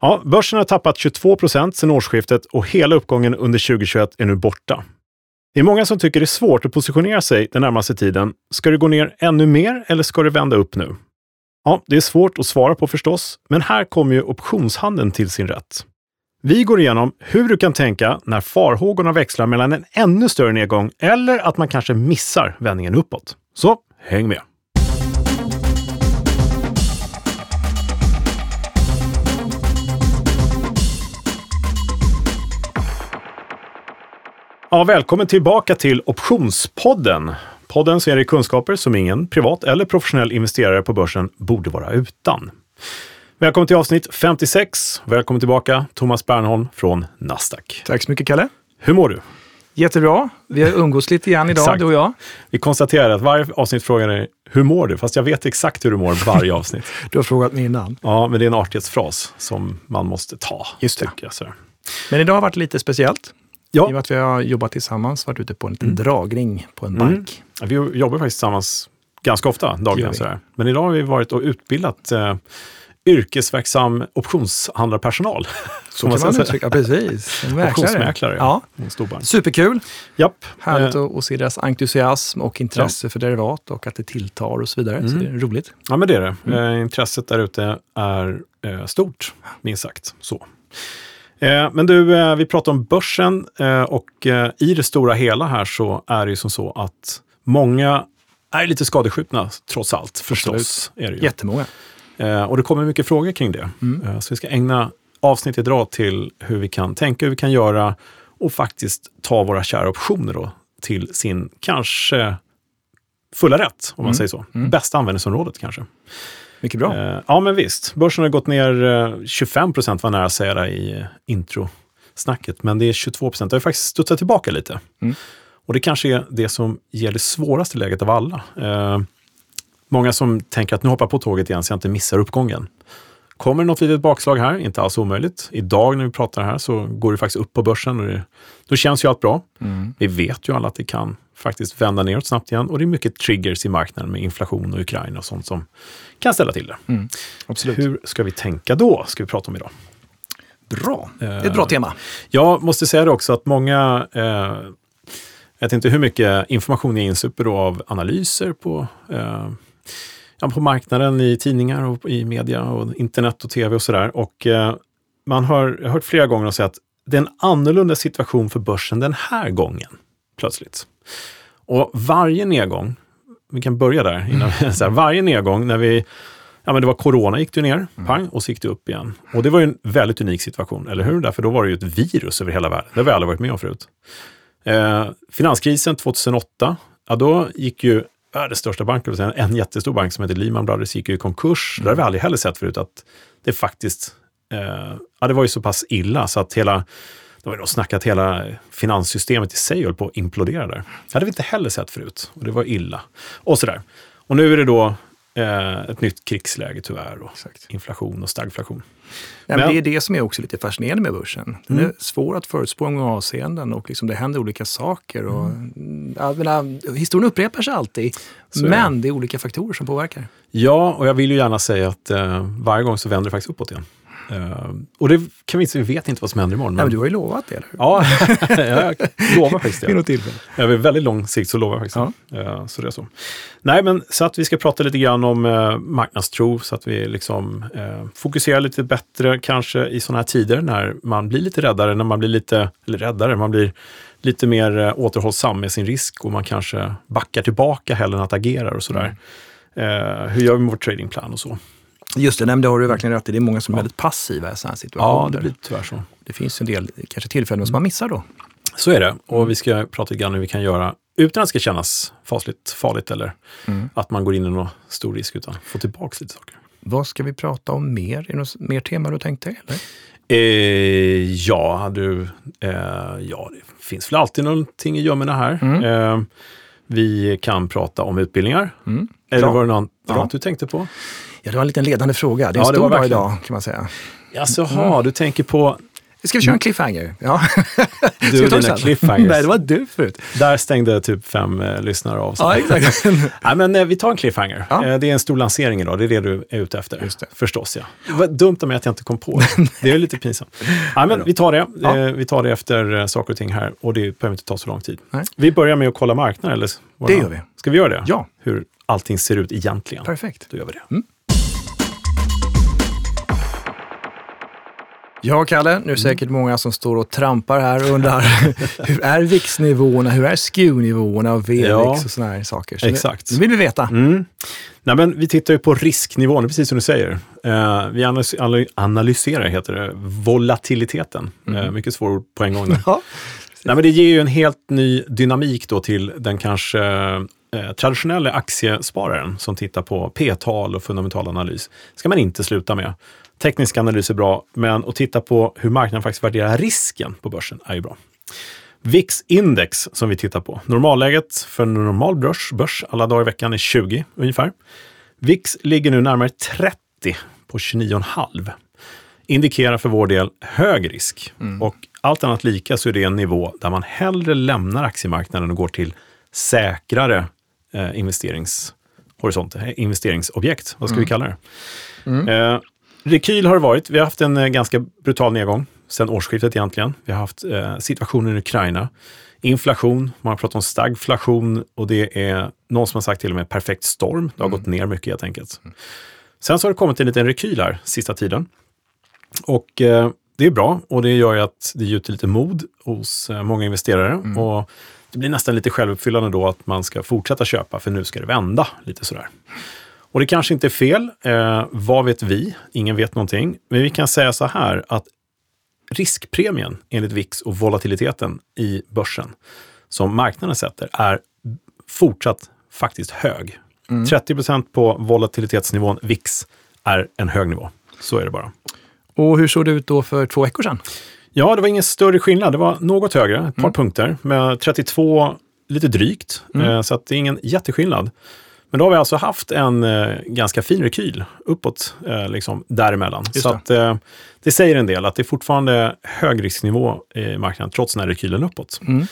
Ja, börsen har tappat 22 procent sedan årsskiftet och hela uppgången under 2021 är nu borta. Det är många som tycker det är svårt att positionera sig den närmaste tiden. Ska det gå ner ännu mer eller ska det vända upp nu? Ja, det är svårt att svara på förstås, men här kommer ju optionshandeln till sin rätt. Vi går igenom hur du kan tänka när farhågorna växlar mellan en ännu större nedgång eller att man kanske missar vändningen uppåt. Så häng med! Ja, välkommen tillbaka till Optionspodden. Podden ser i kunskaper som ingen privat eller professionell investerare på börsen borde vara utan. Välkommen till avsnitt 56. Välkommen tillbaka Thomas Bernholm från Nasdaq. Tack så mycket Kalle. Hur mår du? Jättebra. Vi har umgås lite grann idag, du och jag. Vi konstaterar att varje avsnitt frågar dig hur mår du? Fast jag vet exakt hur du mår varje avsnitt. Du har frågat mig innan. Ja, men det är en artighetsfras som man måste ta. Just det. Jag. Men idag har varit lite speciellt. I och Ja, med att vi har jobbat tillsammans, varit ute på en liten dragning på en Mm. bank. vi jobbar faktiskt tillsammans ganska ofta, Det dagligen. Sådär. Men idag har vi varit och utbildat eh, yrkesverksam optionshandlarpersonal. Så kan man uttrycka, precis. En mäklare. Optionsmäklare. Ja. Bank. Superkul. Japp. Härligt Eh, att, se deras entusiasm och intresse för derivat och att det tilltar och så vidare. Så Mm. det är roligt. Ja, men det är det. Mm. Eh, intresset där ute är eh, stort, minst sagt. Så. Eh, men du, eh, vi pratar om börsen eh, och i det stora hela här så är det ju som så att många är lite skadeskjutna trots allt, förstås. Är det ju. Jättemånga. Och det kommer mycket frågor kring det. Mm. Så vi ska ägna avsnittet idag till hur vi kan tänka, hur vi kan göra och faktiskt ta våra kära optioner då till sin kanske fulla rätt, om man Mm. säger så. Mm. Bästa användningsområdet kanske. Mycket bra. Eh, ja, men visst. Börsen har gått ner eh, 25 procent, var nära att säga det i eh, introsnacket. Men det är 22 procent. Det har faktiskt studsat tillbaka lite. Mm. Och det kanske är det som ger det svåraste läget av alla. Eh, många som tänker att nu hoppar jag på tåget igen så jag inte missar uppgången. Kommer det något litet bakslag här, inte alls omöjligt. Idag när vi pratar här så går det faktiskt upp på börsen och det, då känns ju allt bra. Mm. Vi vet ju alla att det kan faktiskt vända neråt snabbt igen och det är mycket triggers i marknaden med inflation och Ukraina och sånt som kan ställa till det. Mm. Absolut. Hur ska vi tänka då, ska vi prata om idag. Bra. Det är Eh, ett bra tema. Jag måste säga det också att många, eh, jag vet inte hur mycket information jag insuper då av analyser på, eh, ja, på marknaden, i tidningar och i media och internet och tv och sådär. Och eh, man har hört flera gånger och säga att det är en annorlunda situation för börsen den här gången, plötsligt. Och varje nedgång, vi kan börja där, innan, vi- så här, varje nedgång när vi Ja, men det var corona gick det ner, pang, och så gick det upp igen. Och det var ju en väldigt unik situation, eller hur? Därför då var det ju ett virus över hela världen. Det har vi aldrig varit med om förut. Eh, finanskrisen 2008, ja då gick ju världens största bank, en jättestor bank som heter Lehman Brothers, gick ju i konkurs. Det har vi aldrig heller sett förut, att det faktiskt, eh, ja det var ju så pass illa så att hela, det var ju snackat hela finanssystemet i sig höll på att implodera där. Det hade vi inte heller sett förut och det var illa. Och sådär. Och nu är det då ett nytt krigsläge tyvärr och inflation och stagflation. Ja, men Men- det är det som är också lite fascinerande med börsen. Den Mm. är svår att förutspå i många avseenden och liksom det händer olika saker. Och, mm. menar, historien upprepar sig alltid, Så är det. men det är olika faktorer som påverkar. Ja, och jag vill ju gärna säga att eh, varje gång så vänder det faktiskt uppåt igen. Eh, och det kan vi inte, vi vet inte vad som händer imorgon. Nej, Men, men du har ju lovat det, eller hur? Ja, jag lovar faktiskt Vid det. något tillfälle. Över väldigt lång sikt så lovar jag faktiskt det. Eh, så det är så. Nej, men så att vi ska prata lite grann om eh, marknadstro så att vi liksom fokuserar lite bättre kanske i sådana här tider när man blir lite räddare, när man blir lite, eller räddare, man blir lite mer återhållsam med sin risk och man kanske backar tillbaka hellre än att agera och sådär. Eh, hur gör vi med vår tradingplan och så? Just det, nej, det har du verkligen rätt i. Det är många som är väldigt passiva i sådana här situationer. Ja, det blir tyvärr så. det finns en del kanske tillfällen som man missar då. Så är det. Och vi ska prata lite grann hur vi kan göra utan att det ska kännas fasligt, farligt eller Mm. att man går in i någon stor risk utan få tillbaka lite saker. Vad ska vi prata om mer? Är det något mer tema du tänkte? Eller? Eh, ja, du, eh, ja, det finns väl alltid någonting i gömmorna här. Mm. Eh, vi kan prata om utbildningar. Mm. Eller var det något Ja. du tänkte på? Ja, det var en liten ledande fråga. Det är en Ja, stor dag idag kan man säga. Jaså, jaha, du tänker på Ska vi köra en cliffhanger? Ja. Du och dina cliffhangers. Nej, det var du förut. Där stängde typ fem eh, lyssnare av sig. Ja, exakt. Nej, men eh, vi tar en cliffhanger. Ja. Eh, det är en stor lansering idag, det är det du är ute efter. Just det. Förstås ja. Det var dumt av mig att jag inte kom på det. Det är lite pinsamt. Nej, men vi tar det. Ja. Eh, vi tar det efter eh, saker och ting här och det behöver inte ta så lång tid. Nej. Vi börjar med att kolla marknaden, eller? Det gör vi. Ska vi göra det? Ja. Hur allting ser ut egentligen. Perfekt. Då gör vi det. Mm. Ja, Kalle, nu är det säkert många som står och trampar här och undrar hur är VIX-nivåerna, hur är SKEW-nivåerna och VLX Ja, och sådana här saker. Så exakt. Nu, nu vill vi veta. Mm. Nej, men vi tittar ju på risknivån, precis som du säger. Eh, vi analys analy- analyserar, heter det, volatiliteten. Eh, mycket svår ord på en gång. Ja. Nej, men det ger ju en helt ny dynamik då till den kanske eh, traditionella aktiespararen som tittar på P-tal och fundamental analys. ska man inte sluta med. Teknisk analys är bra, men att titta på hur marknaden faktiskt värderar risken på börsen är ju bra. VIX-index som vi tittar på. Normalläget för en normal börs, börs alla dagar i veckan är 20 ungefär. VIX ligger nu närmare 30 på 29,5. Indikerar för vår del hög risk. Och allt annat lika så är det en nivå där man hellre lämnar aktiemarknaden och går till säkrare eh, investeringshorisont, eh, investeringsobjekt. Vad ska vi kalla det? Eh, rekyl har det varit. Vi har haft en eh, ganska brutal nedgång sedan årsskiftet egentligen. Vi har haft eh, situationen i Ukraina. Inflation, man har pratat om stagflation och det är någon som har sagt till och med perfekt storm. Det har gått ner mycket helt enkelt. Sen så har det kommit en liten rekyl här sista tiden. Och eh, det är bra och det gör ju att det gjuter lite mod hos eh, många investerare. Och det blir nästan lite självuppfyllande då att man ska fortsätta köpa för nu ska det vända lite sådär. Och det kanske inte är fel, eh, vad vet vi? Ingen vet någonting. Men vi kan säga så här att riskpremien enligt VIX och volatiliteten i börsen som marknaden sätter är fortsatt faktiskt hög. 30% på volatilitetsnivån VIX är en hög nivå. Så är det bara. Och hur såg det ut då för två veckor sedan? Ja, det var ingen större skillnad. Det var något högre, ett par punkter, med 32 lite drygt. Eh, så att det är ingen jätteskillnad. Men då har vi alltså haft en eh, ganska fin rekyl uppåt eh, liksom, däremellan. Just så det. att, eh, det säger en del att det är fortfarande hög risknivå i marknaden trots den här rekylen uppåt. Mm.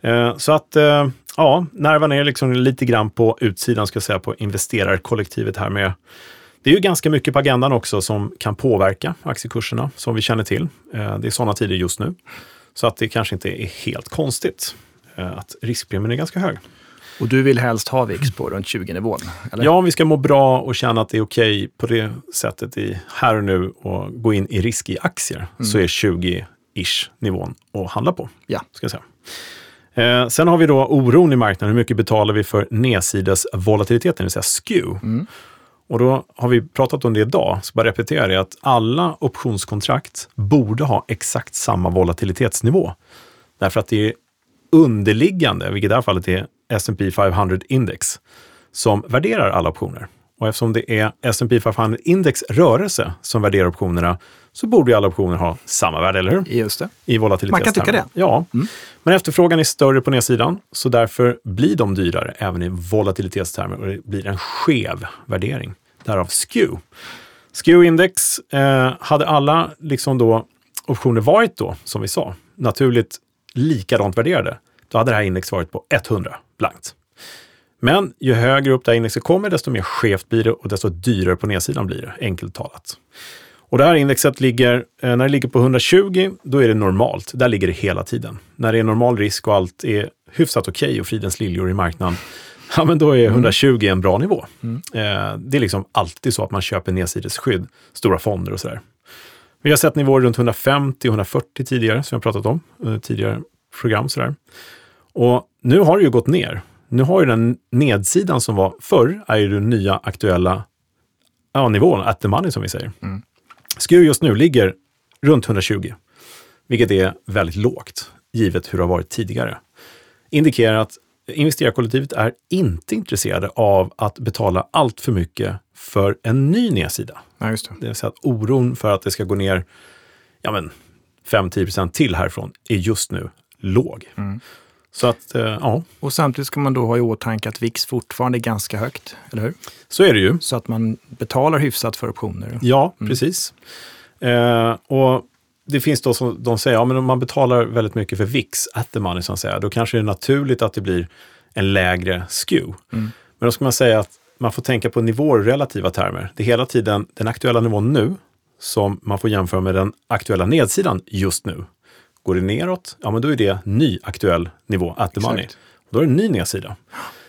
Eh, så att, eh, ja, nervarna är liksom lite grann på utsidan, ska jag säga, på investerarkollektivet här med det är ju ganska mycket på agendan också som kan påverka aktiekurserna, som vi känner till. Eh, Det är sådana tider just nu. Så att det kanske inte är helt konstigt eh, att riskpremien är ganska hög. Och du vill helst ha VIX på runt 20-nivån? Eller? Ja, om vi ska må bra och känna att det är okej på det sättet i här och nu och gå in i risk i aktier så är 20-ish nivån att handla på. Ja. Ska jag säga. Eh, sen har vi då oron i marknaden. Hur mycket betalar vi för nedsides volatiliteten, det vill säga skew? Och då har vi pratat om det idag, så bara repetera det att alla optionskontrakt borde ha exakt samma volatilitetsnivå. Därför att det är underliggande, vilket i det här fallet är S&P 500 index, som värderar alla optioner. Och eftersom det är S&P 500 index rörelse som värderar optionerna så borde ju alla optioner ha samma värde, eller hur? Just det. I volatilitetstermer. Man kan tycka det. Mm. Ja, men efterfrågan är större på nedsidan, så därför blir de dyrare även i volatilitetstermer och det blir en skev värdering. Därav skew. Skew-index eh, hade alla liksom då optioner varit då, som vi sa, naturligt likadant värderade, då hade det här indexet varit på 100 blankt. Men ju högre upp det här indexet kommer, desto mer skevt blir det och desto dyrare på nedsidan blir det, enkelt talat. Och det här indexet ligger, eh, när det ligger på 120, då är det normalt. Där ligger det hela tiden. När det är normal risk och allt är hyfsat okej och fridens liljor i marknaden, ja men då är 120 en bra nivå. Eh, det är liksom alltid så att man köper nedsidesskydd, stora fonder och sådär. Vi har sett nivåer runt 150-140 tidigare, som jag pratat om, eh, tidigare program. Sådär. Och nu har det ju gått ner. Nu har ju den nedsidan som var förr, är ju den nya aktuella ja, nivån, at the money som vi säger. SKU just nu ligger runt 120, vilket är väldigt lågt, givet hur det har varit tidigare. Indikerar att investerarkollektivet är inte intresserade av att betala allt för mycket för en ny nedsida. Ja, just det. Det vill säga att oron för att det ska gå ner ja, men 5-10% till härifrån är just nu låg. Så att, eh, ja, Och samtidigt ska man då ha i åtanke att VIX fortfarande är ganska högt, eller hur? så är det ju. Så att man betalar hyfsat för optioner. Ja, precis. Eh, och det finns då som de säger, ja men om man betalar väldigt mycket för VIX, at the money, som säger, då kanske det är naturligt att det blir en lägre skew. Mm. Men då ska man säga att man får tänka på nivåer i relativa termer. Det är hela tiden den aktuella nivån nu som man får jämföra med den aktuella nedsidan just nu. Går det neråt, ja men då är det ny aktuell nivå, at the Exakt. money. Då är det en ny nedsida.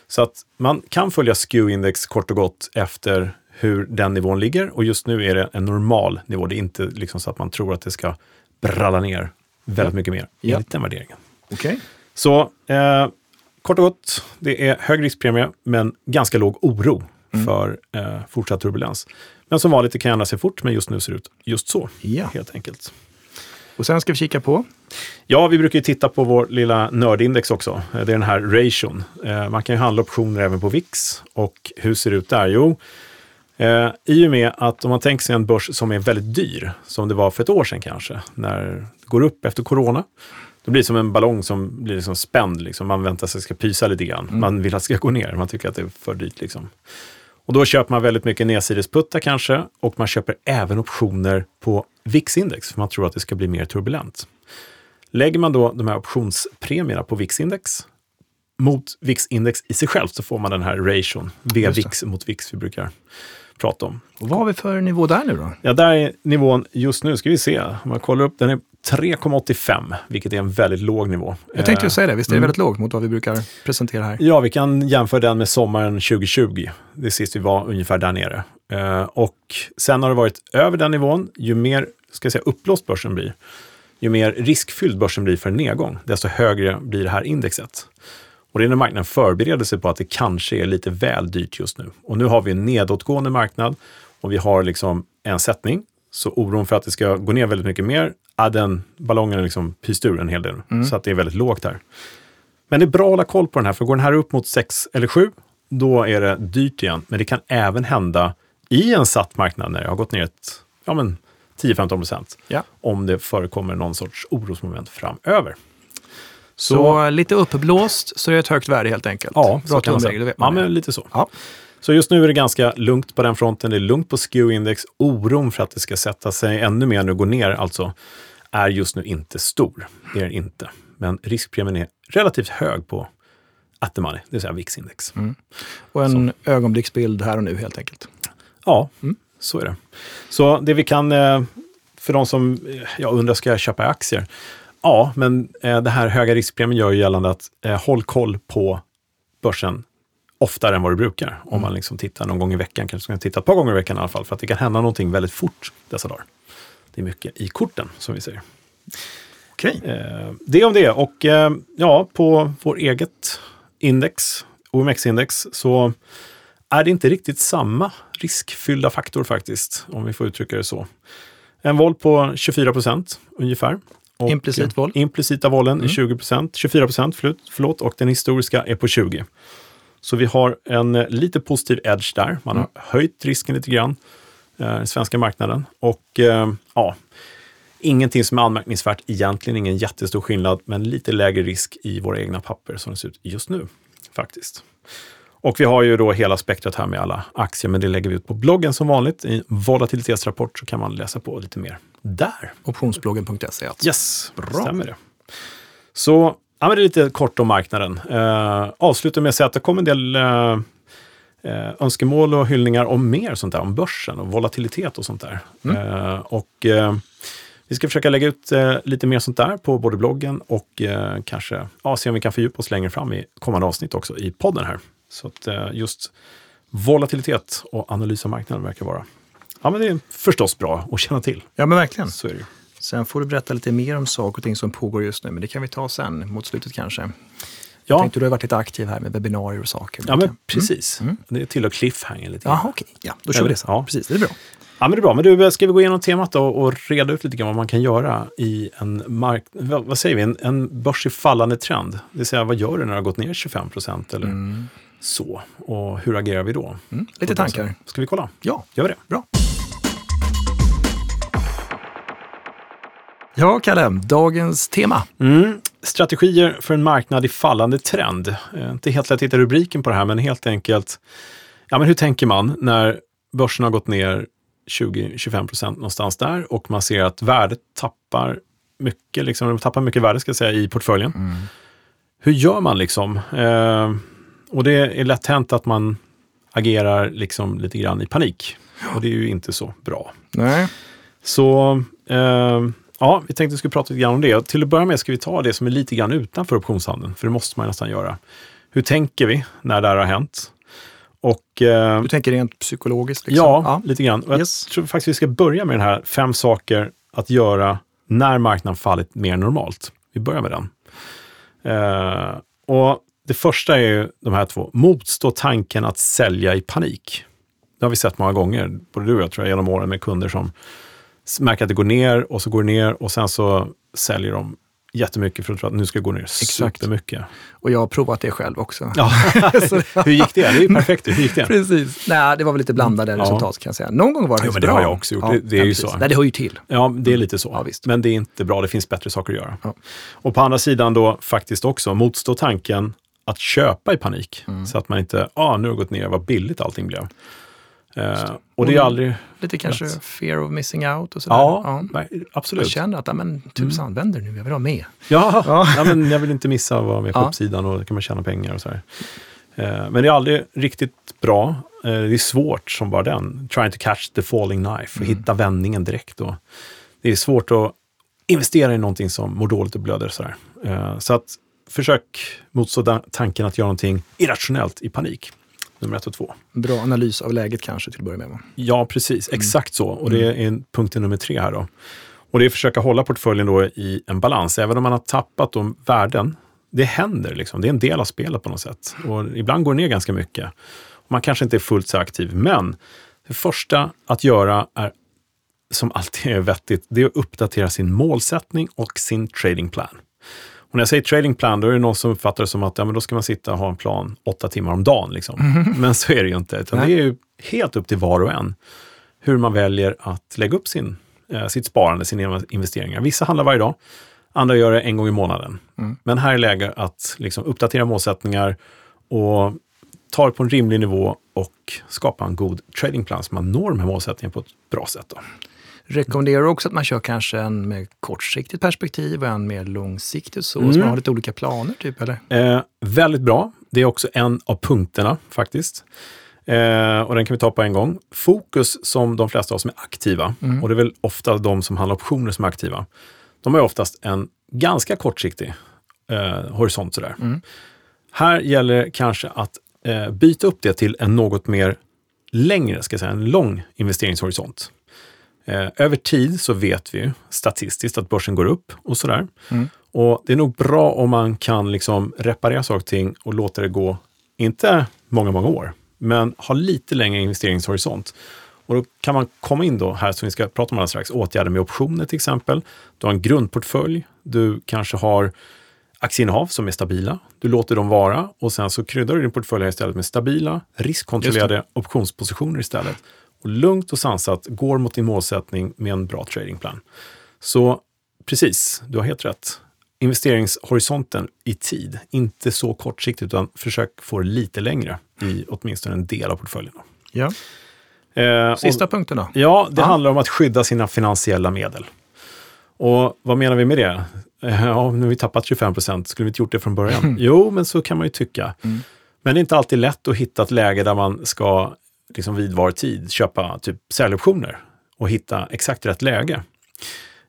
Så att man kan följa skew-index kort och gott efter hur den nivån ligger och just nu är det en normal nivå. Det är inte liksom så att man tror att det ska bralla ner väldigt mycket mer Ja. enligt den värderingen. Okej. Så eh, kort och gott, det är hög riskpremie men ganska låg oro för eh, fortsatt turbulens. Men som vanligt, det kan ändra sig fort, men just nu ser det ut just så, Ja. helt enkelt. Och sen ska vi kika på? Ja, vi brukar ju titta på vår lilla nördindex också. Eh, Det är den här ration. Eh, Man kan ju handla optioner även på VIX. Och hur ser det ut där? Jo, eh, i och med att om man tänker sig en börs som är väldigt dyr, som det var för ett år sedan kanske, när det går upp efter corona, då blir det som en ballong som blir liksom spänd. Liksom. Man väntar sig att det ska pysa lite grann. Man vill att det ska gå ner. Man tycker att det är för dyrt. Liksom. Och då köper man väldigt mycket nedsidesputtar kanske och man köper även optioner på VIX-index för man tror att det ska bli mer turbulent. Lägger man då de här optionspremierna på VIX-index mot VIX-index i sig själv så får man den här ration, V-VIX mot VIX vi brukar prata om. Och vad har vi för nivå där nu då? Ja, där är nivån just nu, ska vi se, om man kollar upp, den är 3,85, vilket är en väldigt låg nivå. Jag tänkte ju Eh, säga det, visst är det mm. väldigt lågt mot vad vi brukar presentera här? Ja, vi kan jämföra den med sommaren 2020. Det sist vi var ungefär där nere. Eh, och sen har det varit över den nivån. Ju mer ska jag säga, uppblåst börsen blir, ju mer riskfylld börsen blir för en nedgång, desto högre blir det här indexet. Och det är när marknaden förbereder sig på att det kanske är lite väl dyrt just nu. Och nu har vi en nedåtgående marknad och vi har liksom en sättning. Så oron för att det ska gå ner väldigt mycket mer, ja, den ballongen är liksom pyst ur en hel del. Så att det är väldigt lågt här. Men det är bra att hålla koll på den här, för går den här upp mot 6 eller 7, då är det dyrt igen. Men det kan även hända i en satt marknad när det har gått ner ett, ja men 10-15 procent. Ja. Om det förekommer någon sorts orosmoment framöver. Så, lite uppblåst så är det ett högt värde helt enkelt. Ja, så Bra kan man säga. Ja, men lite så. Ja. Så just nu är det ganska lugnt på den fronten. Det är lugnt på skew-index. Oron för att det ska sätta sig ännu mer nu, gå ner alltså, är just nu inte stor. Det är den inte. Men riskpremien är relativt hög på at the money, det vill säga VIX-index. Och en ögonblicksbild här och nu helt enkelt. Ja, så är det. Så det vi kan, eh, för de som eh, jag undrar, ska jag köpa aktier? Ja, men eh, det här höga riskpremien gör ju gällande att håll koll på börsen oftare än vad du brukar. Om man liksom tittar någon gång i veckan, kanske ska man titta ett par gånger i veckan i alla fall, för att det kan hända någonting väldigt fort dessa dagar. Det är mycket i korten, som vi säger. Okej. Eh, det om det. Och eh, ja, på vår eget index, OMX-index, så är det inte riktigt samma riskfyllda faktor faktiskt, om vi får uttrycka det så. En vol på 24 procent ungefär. Och, Implicit vol? Implicita volen är 20 procent, 24 procent, förlåt, och den historiska är på 20. Så vi har en eh, lite positiv edge där. Man har höjt risken lite grann, eh, den svenska marknaden. Och eh, ja, ingenting som är anmärkningsvärt egentligen, ingen jättestor skillnad, men lite lägre risk i våra egna papper som det ser ut just nu faktiskt. Och vi har ju då hela spektrat här med alla aktier, men det lägger vi ut på bloggen som vanligt. I volatilitetsrapport så kan man läsa på lite mer där. Optionsbloggen.se alltså. Yes, bra. stämmer det. Så ja, men det är lite kort om marknaden. Eh, avslutar med att säga att det kommer en del eh, eh, önskemål och hyllningar om mer sånt där, om börsen och volatilitet och sånt där. Eh, och eh, vi ska försöka lägga ut eh, lite mer sånt där på både bloggen och eh, kanske ja, se om vi kan fördjupa oss längre fram i kommande avsnitt också i podden här. Så att just volatilitet och analys av marknaden verkar vara Ja, men det är förstås bra att känna till. Ja, men verkligen. Så är det ju. Sen får du berätta lite mer om saker och ting som pågår just nu, men det kan vi ta sen, mot slutet kanske. Jag Ja, tänkte du har varit lite aktiv här med webbinarier och saker. ja men precis. Det tillhör cliffhanger lite. Jaha, okej. Ja, då kör vi det sen. Ja. Precis, det är bra. Ja, men det är bra. Men du, ska vi gå igenom temat då och reda ut lite grann vad man kan göra i en mark... Vad, säger vi? En, en börs i fallande trend. Det vill säga, vad gör du när det har gått ner 25 procent eller så? Och hur agerar vi då? Mm. Lite tankar. Ska vi kolla? Ja, Gör vi det? bra. Ja, Kalle, dagens tema. Mm. Strategier för en marknad i fallande trend. Eh, inte helt lätt att hitta rubriken på det här, men helt enkelt, ja men hur tänker man när börsen har gått ner 20-25 procent någonstans där och man ser att värdet tappar mycket, liksom, de tappar mycket värde ska jag säga, i portföljen. Mm. Hur gör man liksom? Eh, och det är lätt hänt att man agerar liksom lite grann i panik. Och det är ju inte så bra. Nej. Så eh, ja, vi tänkte att vi skulle prata lite grann om det. Och till att börja med ska vi ta det som är lite grann utanför optionshandeln, för det måste man nästan göra. Hur tänker vi när det här har hänt? Och, eh, Du tänker rent psykologiskt? Liksom. ja, lite grann. Och Yes. Jag tror faktiskt vi ska börja med den här fem saker att göra när marknaden fallit mer normalt. Vi börjar med den. Eh, och det första är ju de här två. Motstå tanken att sälja i panik. Det har vi sett många gånger, både du och jag tror jag, genom åren med kunder som märker att det går ner och så går det ner och sen så säljer de jättemycket för att tro att nu ska det gå ner Exakt. supermycket. Och jag har provat det själv också. Ja. Hur gick det? Det är ju perfekt. Hur gick det? Precis. Nej, det var väl lite blandade Ja. resultat kan jag säga. Någon gång var det Jo, men det bra. har jag också gjort. Det- det är ju precis. så. Nej, det hör ju till. Ja, det är lite så. Ja. Men det är inte bra. Det finns bättre saker att göra. Ja. Och på andra sidan då faktiskt också motstå tanken att köpa i panik. Mm. Så att man inte, ah, nu har det gått ner, vad billigt allting blev. Eh, och det är Mm. aldrig... Lite kanske fear of missing out och sådär. Ja, nej, Jag absolut. känner att, ja, men tusan, vänder nu, jag vill ha med. Ja, Ja. ja. men jag vill inte missa att vara med på Ja. uppsidan och då kan man tjäna pengar och så här. Eh, Men det är aldrig riktigt bra. Eh, Det är svårt som bara den. Trying to catch the falling knife och Mm. hitta vändningen direkt. Då. Det är svårt att investera i någonting som mår dåligt och blöder. Så, här. Eh, så att försök motstå tanken att göra någonting irrationellt i panik. Nummer ett och två. Bra analys av läget kanske till att börja med. Ja, precis. Exakt så. Och det är punkten nummer tre här då. Och det är att försöka hålla portföljen då i en balans. Även om man har tappat de värden. Det händer liksom. Det är en del av spelet på något sätt. Och ibland går det ner ganska mycket. Man kanske inte är fullt så aktiv. Men det första att göra är, som alltid är vettigt, det är att uppdatera sin målsättning och sin trading plan. Och när jag säger trading plan, då är det någon som uppfattar det som att ja, men då ska man sitta och ha en plan åtta timmar om dagen. Liksom. Men så är det ju inte. Utan Nej. det är ju helt upp till var och en hur man väljer att lägga upp sin, eh, sitt sparande, sina investeringar. Vissa handlar varje dag, andra gör det en gång i månaden. Mm. Men här är läge att liksom, uppdatera målsättningar och ta det på en rimlig nivå och skapa en god tradingplan så man når de här målsättningarna på ett bra sätt. Då. Rekommenderar också att man kör kanske en med kortsiktigt perspektiv och en mer långsiktigt så, Mm. så man har lite olika planer typ eller? Eh, väldigt bra. Det är också en av punkterna faktiskt. Eh, och den kan vi ta på en gång. Fokus som de flesta av som är aktiva, Mm. och det är väl ofta de som handlar optioner som är aktiva, de har ju oftast en ganska kortsiktig eh, horisont. Sådär. Mm. Här gäller det kanske att eh, byta upp det till en något mer längre, ska jag säga, en lång investeringshorisont. Eh, över tid så vet vi statistiskt att börsen går upp och sådär. Mm. Och det är nog bra om man kan liksom reparera saker och ting och låta det gå, inte många, många år, men ha lite längre investeringshorisont. Och då kan man komma in då här, som vi ska prata om alldeles strax, åtgärder med optioner till exempel. Du har en grundportfölj, du kanske har aktieinnehav som är stabila. Du låter dem vara och sen så kryddar du din portfölj istället med stabila, riskkontrollerade optionspositioner istället. Och lugnt och sansat går mot din målsättning med en bra tradingplan. Så precis, du har helt rätt. Investeringshorisonten i tid, inte så kortsiktigt utan försök få det lite längre i åtminstone en del av portföljen. Ja. Eh, Sista och, punkten då? ja, det Ja. handlar om att skydda sina finansiella medel. Och vad menar vi med det? Eh, Ja, nu har vi tappat 25 procent, skulle vi inte gjort det från början? jo, men så kan man ju tycka. Mm. Men det är inte alltid lätt att hitta ett läge där man ska liksom vid var tid köpa typ säljoptioner och hitta exakt rätt läge.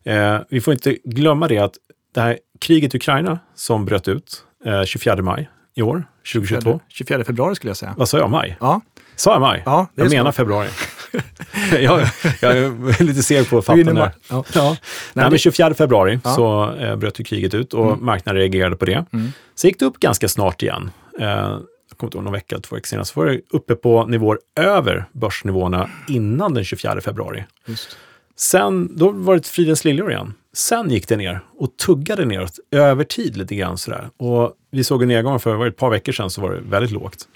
Eh, vi får inte glömma det att det här kriget i Ukraina som bröt ut eh, 24 maj i år, 2022. 24 februari skulle jag säga. Vad sa jag? Maj? Ja, Sa jag maj? ja jag så. menar februari. jag, jag är lite seg på att fatta Du är inne när. med- Ja. Ja. Nej, men det- 24 februari Ja. så eh, bröt ju kriget ut och Mm. marknaden reagerade på det. Mm. Så gick det upp ganska snart igen. Eh, kommer inte ihåg, någon vecka eller två veckor senare, så var det uppe på nivåer över börsnivåerna innan den 24 februari. Just. Sen, då var det fridens liljor igen. Sen gick det ner och tuggade neråt över tid lite grann sådär. Och vi såg en nedgång för var ett par veckor sedan så var det väldigt lågt.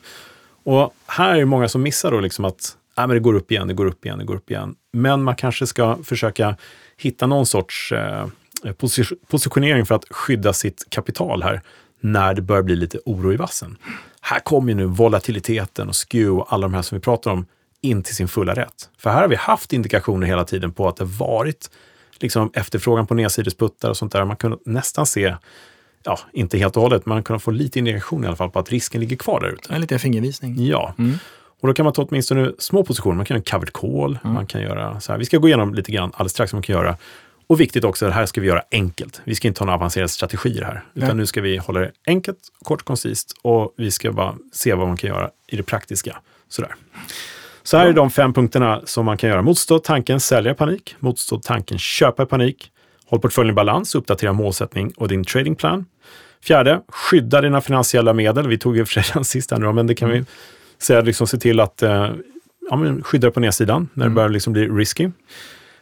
Och här är det många som missar då liksom att äh, men det går upp igen, det går upp igen, det går upp igen. Men man kanske ska försöka hitta någon sorts eh, posi- positionering för att skydda sitt kapital här när det börjar bli lite oro i vassen. Här kommer ju nu volatiliteten och skew och alla de här som vi pratar om in till sin fulla rätt. För här har vi haft indikationer hela tiden på att det varit liksom efterfrågan på nedsidesputtar och sånt där. Man kunde nästan se, ja, inte helt och hållet, men man kunde få lite indikation i alla fall på att risken ligger kvar där ute. En liten fingervisning. Ja. Mm. Och då kan man ta åtminstone små positioner. Man kan göra en covered call, Mm. man kan göra så här. Vi ska gå igenom lite grann alldeles strax vad man kan göra. Och viktigt också, det här ska vi göra enkelt. Vi ska inte ha några avancerade strategier här. Utan Nej. nu ska vi hålla det enkelt, kort och koncist och vi ska bara se vad man kan göra i det praktiska. Sådär. Så här är de fem punkterna som man kan göra. Motstå tanken sälja panik. Motstå tanken köpa panik. Håll portföljen i balans, uppdatera målsättning och din tradingplan. Fjärde, skydda dina finansiella medel. Vi tog och för sig den sista nu, men det kan vi säga, liksom se till att eh, ja, skydda på nedsidan när det börjar liksom bli risky.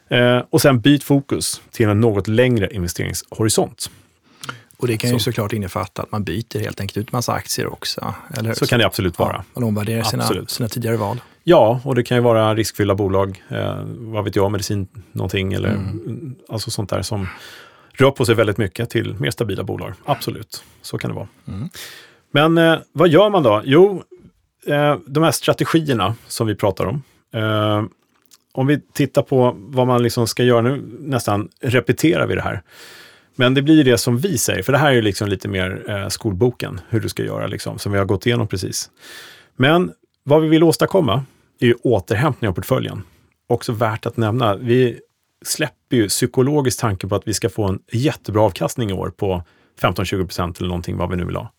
Eh, och sen byt fokus till en något längre investeringshorisont. Och det kan ju Så. såklart innefatta att man byter helt enkelt ut massa aktier också. Eller hur? Så kan det absolut vara. Ja, man omvärderar sina, sina tidigare val. Ja, och det kan ju vara riskfyllda bolag, eh, vad vet jag, medicin någonting eller mm. alltså sånt där som rör på sig väldigt mycket till mer stabila bolag. Absolut, så kan det vara. Mm. Men eh, vad gör man då? Jo, eh, de här strategierna som vi pratar om. Eh, om vi tittar på vad man liksom ska göra nu, nästan repeterar vi det här. Men det blir det som vi säger, för det här är ju liksom lite mer eh, skolboken, hur du ska göra, liksom, som vi har gått igenom precis. Men vad vi vill åstadkomma är ju återhämtning av portföljen. Också värt att nämna, vi släpper ju psykologiskt tanken på att vi ska få en jättebra avkastning i år på 15-20 procent eller någonting, vad vi nu vill ha.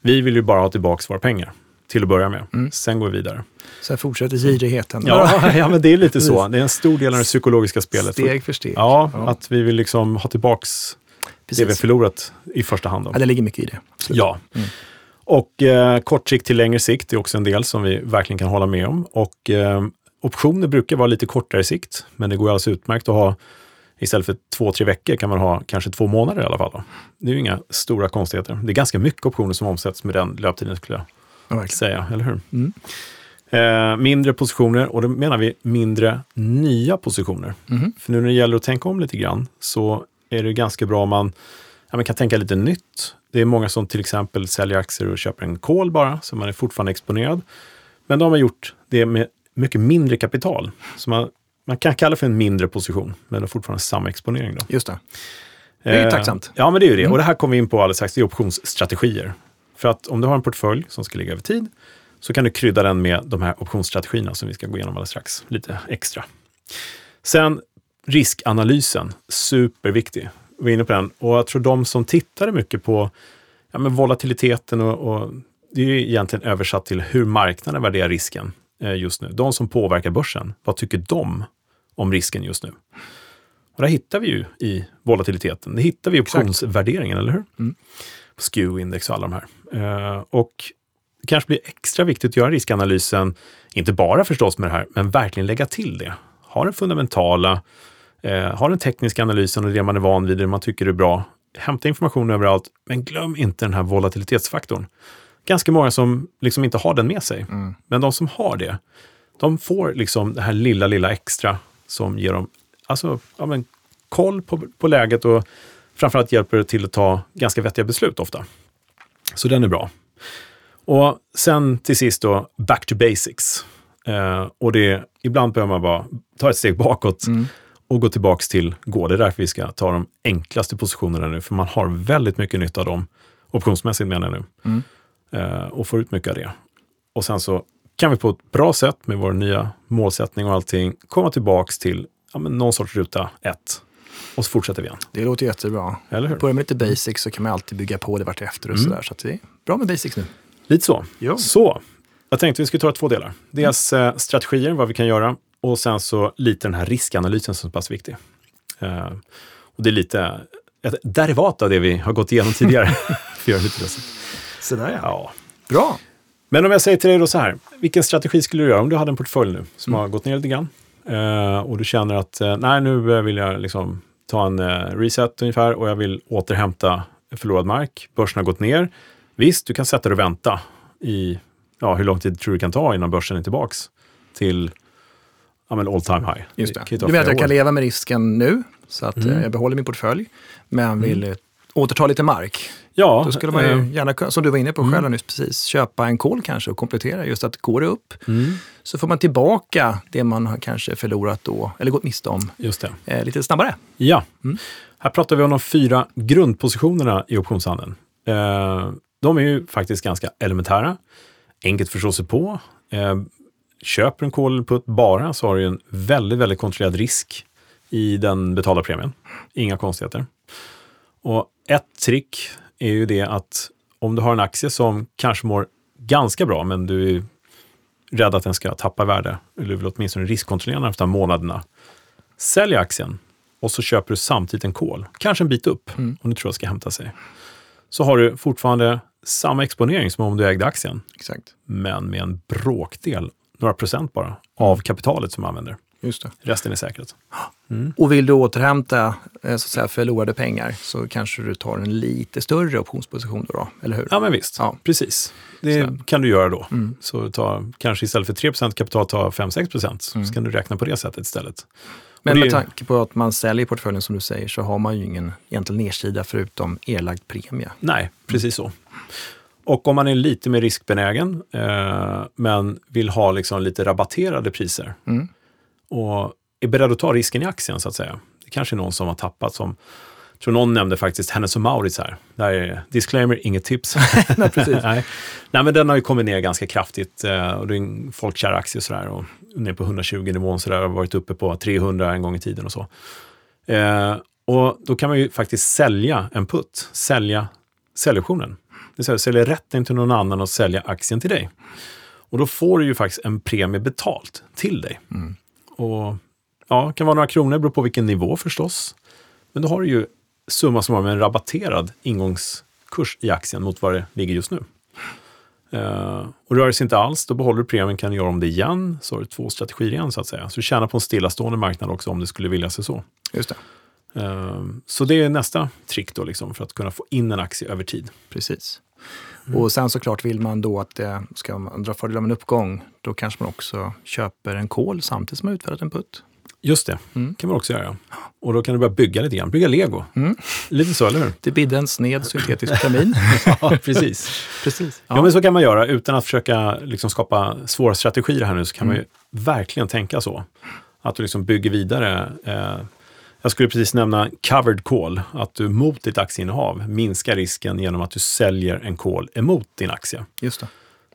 Vi vill ju bara ha tillbaka våra pengar till att börja med. Mm. Sen går vi vidare. Sen fortsätter girigheten. Ja, ja, men det är lite så. Precis. Det är en stor del av det psykologiska spelet. Steg för steg. Ja, Ja. att vi vill liksom ha tillbaks det vi har Precis. förlorat i första hand. Då. Ja, det ligger mycket i det. Absolut. Ja. Mm. Och eh, kort sikt till längre sikt är också en del som vi verkligen kan hålla med om. Och eh, optioner brukar vara lite kortare sikt, men det går alldeles utmärkt att ha Istället för två, tre veckor kan man ha kanske två månader i alla fall. Då. Det är ju inga stora konstigheter. Det är ganska mycket optioner som omsätts med den löptiden skulle jag Ja, säga, eller hur? Mm. Eh, mindre positioner, och då menar vi mindre nya positioner. Mhm. För nu när det gäller att tänka om lite grann så är det ganska bra om man, ja, man kan tänka lite nytt. Det är många som till exempel säljer aktier och köper en call bara, så man är fortfarande exponerad. Men de har gjort det med mycket mindre kapital. Så man, man kan kalla det för en mindre position, men det är fortfarande samma exponering. Då. Just det. Det är ju Eh, tacksamt. Ja, men det är ju det. Mm. Och det här kommer vi in på alldeles strax. Det är optionsstrategier. För att om du har en portfölj som ska ligga över tid så kan du krydda den med de här optionsstrategierna som vi ska gå igenom alldeles strax. Lite extra. Sen riskanalysen, superviktig. Vi är inne på den. Och jag tror de som tittade mycket på ja, men volatiliteten och, och det är ju egentligen översatt till hur marknaden värderar risken eh, just nu. De som påverkar börsen, vad tycker de om risken just nu? Och det hittar vi ju i volatiliteten. Det hittar vi i optionsvärderingen, eller hur? Mm. SKEW-index och alla de här. Eh, och det kanske blir extra viktigt att göra riskanalysen, inte bara förstås med det här, men verkligen lägga till det. Ha den fundamentala, eh, ha den tekniska analysen och det man är van vid, det man tycker är bra. Hämta information överallt, men glöm inte den här volatilitetsfaktorn. Ganska många som liksom inte har den med sig. Mm. Men de som har det, de får liksom det här lilla, lilla extra som ger dem alltså, ja, men, koll på, på läget och framförallt hjälper det till att ta ganska vettiga beslut ofta. Så den är bra. Och sen till sist då, back to basics. Eh, och det, ibland behöver man bara ta ett steg bakåt Mm. och gå tillbaks till gå. Det är därför vi ska ta de enklaste positionerna nu, för man har väldigt mycket nytta av dem, optionsmässigt menar jag nu, Mm. eh, och får ut mycket av det. Och sen så kan vi på ett bra sätt med vår nya målsättning och allting komma tillbaks till ja, någon sorts ruta ett. Och så fortsätter vi igen, Det låter jättebra. eller hur? Börjar med lite basics så kan man alltid bygga på det vartefter och Mm. sådär. Så det är bra med basics nu. Lite så. Ja. Så, jag tänkte vi skulle ta två delar. Dels eh, strategier, vad vi kan göra, och sen så lite den här riskanalysen som är så pass viktig. Eh, och det är lite ett derivat av det vi har gått igenom tidigare. Sådär ja. ja. Bra. Men om jag säger till dig då så här, vilken strategi skulle du göra om du hade en portfölj nu som har gått ner lite grann och du känner att eh, nej, nu eh, vill jag liksom ta en eh, reset ungefär och jag vill återhämta förlorad mark. Börsen har gått ner. Visst, du kan sätta dig och vänta i, ja, hur lång tid tror du kan ta innan börsen är tillbaks till ja, men all time high. Just kan det. Du menar att jag kan år. leva med risken nu, så att Mm. eh, jag behåller min portfölj, men vill eh, återta lite mark. Ja, Då skulle man ju eh, gärna, som du var inne på själv nyss, precis, köpa en kol kanske och komplettera. Just att går det upp mm, så får man tillbaka det man har kanske förlorat då, eller gått miste om, just det. eh, lite snabbare. Ja, Mm. här pratar vi om de fyra grundpositionerna i optionshandeln. Eh, de är ju faktiskt ganska elementära, enkelt förstå sig på. Köper en call eller bara så har du en väldigt, väldigt kontrollerad risk i den betalda premien. Inga konstigheter. Och ett trick är ju det att om du har en aktie som kanske mår ganska bra, men du är rädd att den ska tappa värde, eller du vill åtminstone riskkontrollera den efter månaderna, sälj aktien och så köper du samtidigt en kol, kanske en bit upp, Mm. om du tror att det ska hämta sig. Så har du fortfarande samma exponering som om du ägde aktien, Exakt. men med en bråkdel, några procent bara, av kapitalet som du använder. Just det. Resten är säkerhet. Och vill du återhämta eh, så att säga, förlorade pengar så kanske du tar en lite större optionsposition då, då eller hur? Ja, men visst. Ja. Precis. Det Så. kan du göra då. Mm. Så ta, kanske istället för 3% kapital, ta 5-6% så kan du räkna på det sättet istället. Men med tanke på att man säljer portföljen som du säger så har man ju ingen egentligen nedsida förutom erlagd premie. Nej, precis så. Och om man är lite mer riskbenägen, eh, men vill ha liksom lite rabatterade priser Mm. Och är beredd att ta risken i aktien så att säga. Det kanske är någon som har tappat som, jag tror någon nämnde faktiskt Hennes och Mauritz här. Där är disclaimer, inget tips. Nej, precis. Nej. Nej, men den har ju kommit ner ganska kraftigt eh, och det är en folkkär aktie sådär och ner på 120 nivån sådär och varit uppe på 300 en gång i tiden och så. Eh, och då kan man ju faktiskt sälja en putt, sälja säljoptionen. Det vill säga sälja rätten till någon annan och sälja aktien till dig. Och då får du ju faktiskt en premie betalt till dig. Mm. Och ja, kan vara några kronor, beror på vilken nivå förstås. Men då har du ju summa med en rabatterad ingångskurs i aktien mot vad det ligger just nu. Eh, och rör det sig inte alls, då behåller du premien, kan du göra om det igen, så har du två strategier igen så att säga. Så du tjänar på en stillastående marknad också om det skulle vilja sig så. Just det, Eh, så det är nästa trick då liksom för att kunna få in en aktie över tid. precis. Och sen såklart vill man då att det ska man dra fördel av en uppgång, då kanske man också köper en kol samtidigt som man utfärdat en putt. Just det, Mm. kan man också göra. Och då kan du börja bygga lite grann, bygga lego. Mm. Lite så, eller hur? Det bidde en sned syntetisk kamin. ja, precis. precis. Ja. men så kan man göra utan att försöka liksom skapa svåra strategier här nu, så kan man ju verkligen tänka så. Att du liksom bygger vidare. Eh, jag skulle precis nämna covered call, att du mot ditt aktieinnehav minskar risken genom att du säljer en call emot din aktie. Just det.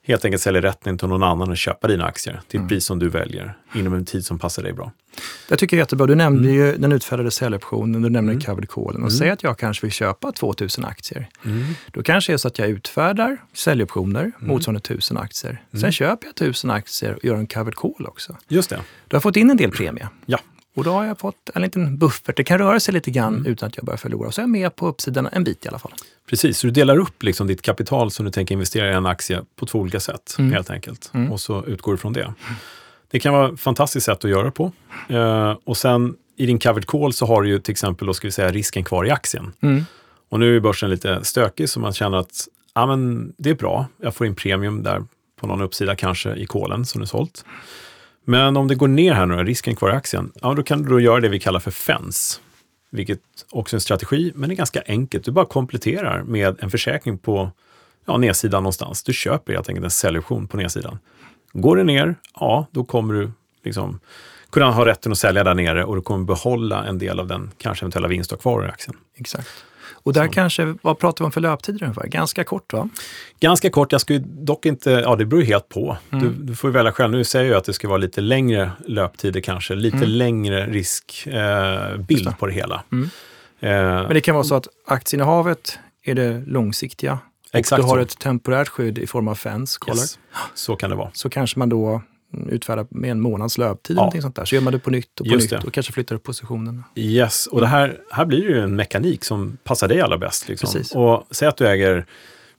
Helt enkelt säljer rätten till någon annan att köpa dina aktier till ett pris som du väljer inom en tid som passar dig bra. Det tycker jag är jättebra. Du nämnde Mm. ju den utfärdade säljoptionen, du nämnde covered callen. Och säg att jag kanske vill köpa 2000 aktier. Då kanske det är så att jag utfärdar säljoptioner Mm. motsvarande 1000 aktier. Sen köper jag 1000 aktier och gör en covered call också. Just det. Då har fått in en del premie. Ja. Och då har jag fått en liten buffert. Det kan röra sig lite grann Mm. utan att jag börjar förlora. Så är jag med på uppsidan en bit i alla fall. Precis, så du delar upp liksom ditt kapital som du tänker investera i en aktie på två olika sätt, Mm. helt enkelt. Mm. Och så utgår du från det. Det kan vara ett fantastiskt sätt att göra det på. Eh, och sen i din covered call så har du ju till exempel, då ska vi säga, risken kvar i aktien. Mm. Och nu är börsen lite stökig så man känner att ja, men det är bra, jag får in premium där på någon uppsida kanske i kolen som är sålt. Men om det går ner här nu, risken kvar i aktien, ja, då kan du då göra det vi kallar för FENS. Vilket också är en strategi, men det är ganska enkelt. Du bara kompletterar med en försäkring på ja, nedsidan någonstans. Du köper helt enkelt en säljoption på nedsidan. Går det ner, ja, då kommer du liksom kunna ha rätten att sälja där nere och du kommer behålla en del av den kanske eventuella vinst du har kvar i aktien. Exakt. Och där kanske, vad pratar vi om för löptider ungefär? Ganska kort va? Ganska kort, jag skulle dock inte, ja det beror helt på. Mm. Du, du får välja själv. Nu säger jag att det ska vara lite längre löptider kanske, lite Mm. längre riskbild eh, på det hela. Mm. Eh, Men det kan vara så att aktieinnehavet är det långsiktiga. Och Exakt du har så. ett temporärt skydd i form av fens, yes, så kan det vara. Så kanske man då utfärdar med en månads löptid. Ja. någonting sånt där. Så gör man det på nytt och på Just nytt det. och kanske flyttar upp positionen. Yes, och det här, här blir det ju en mekanik som passar dig allra bäst. Liksom. Precis. Och säg att du äger,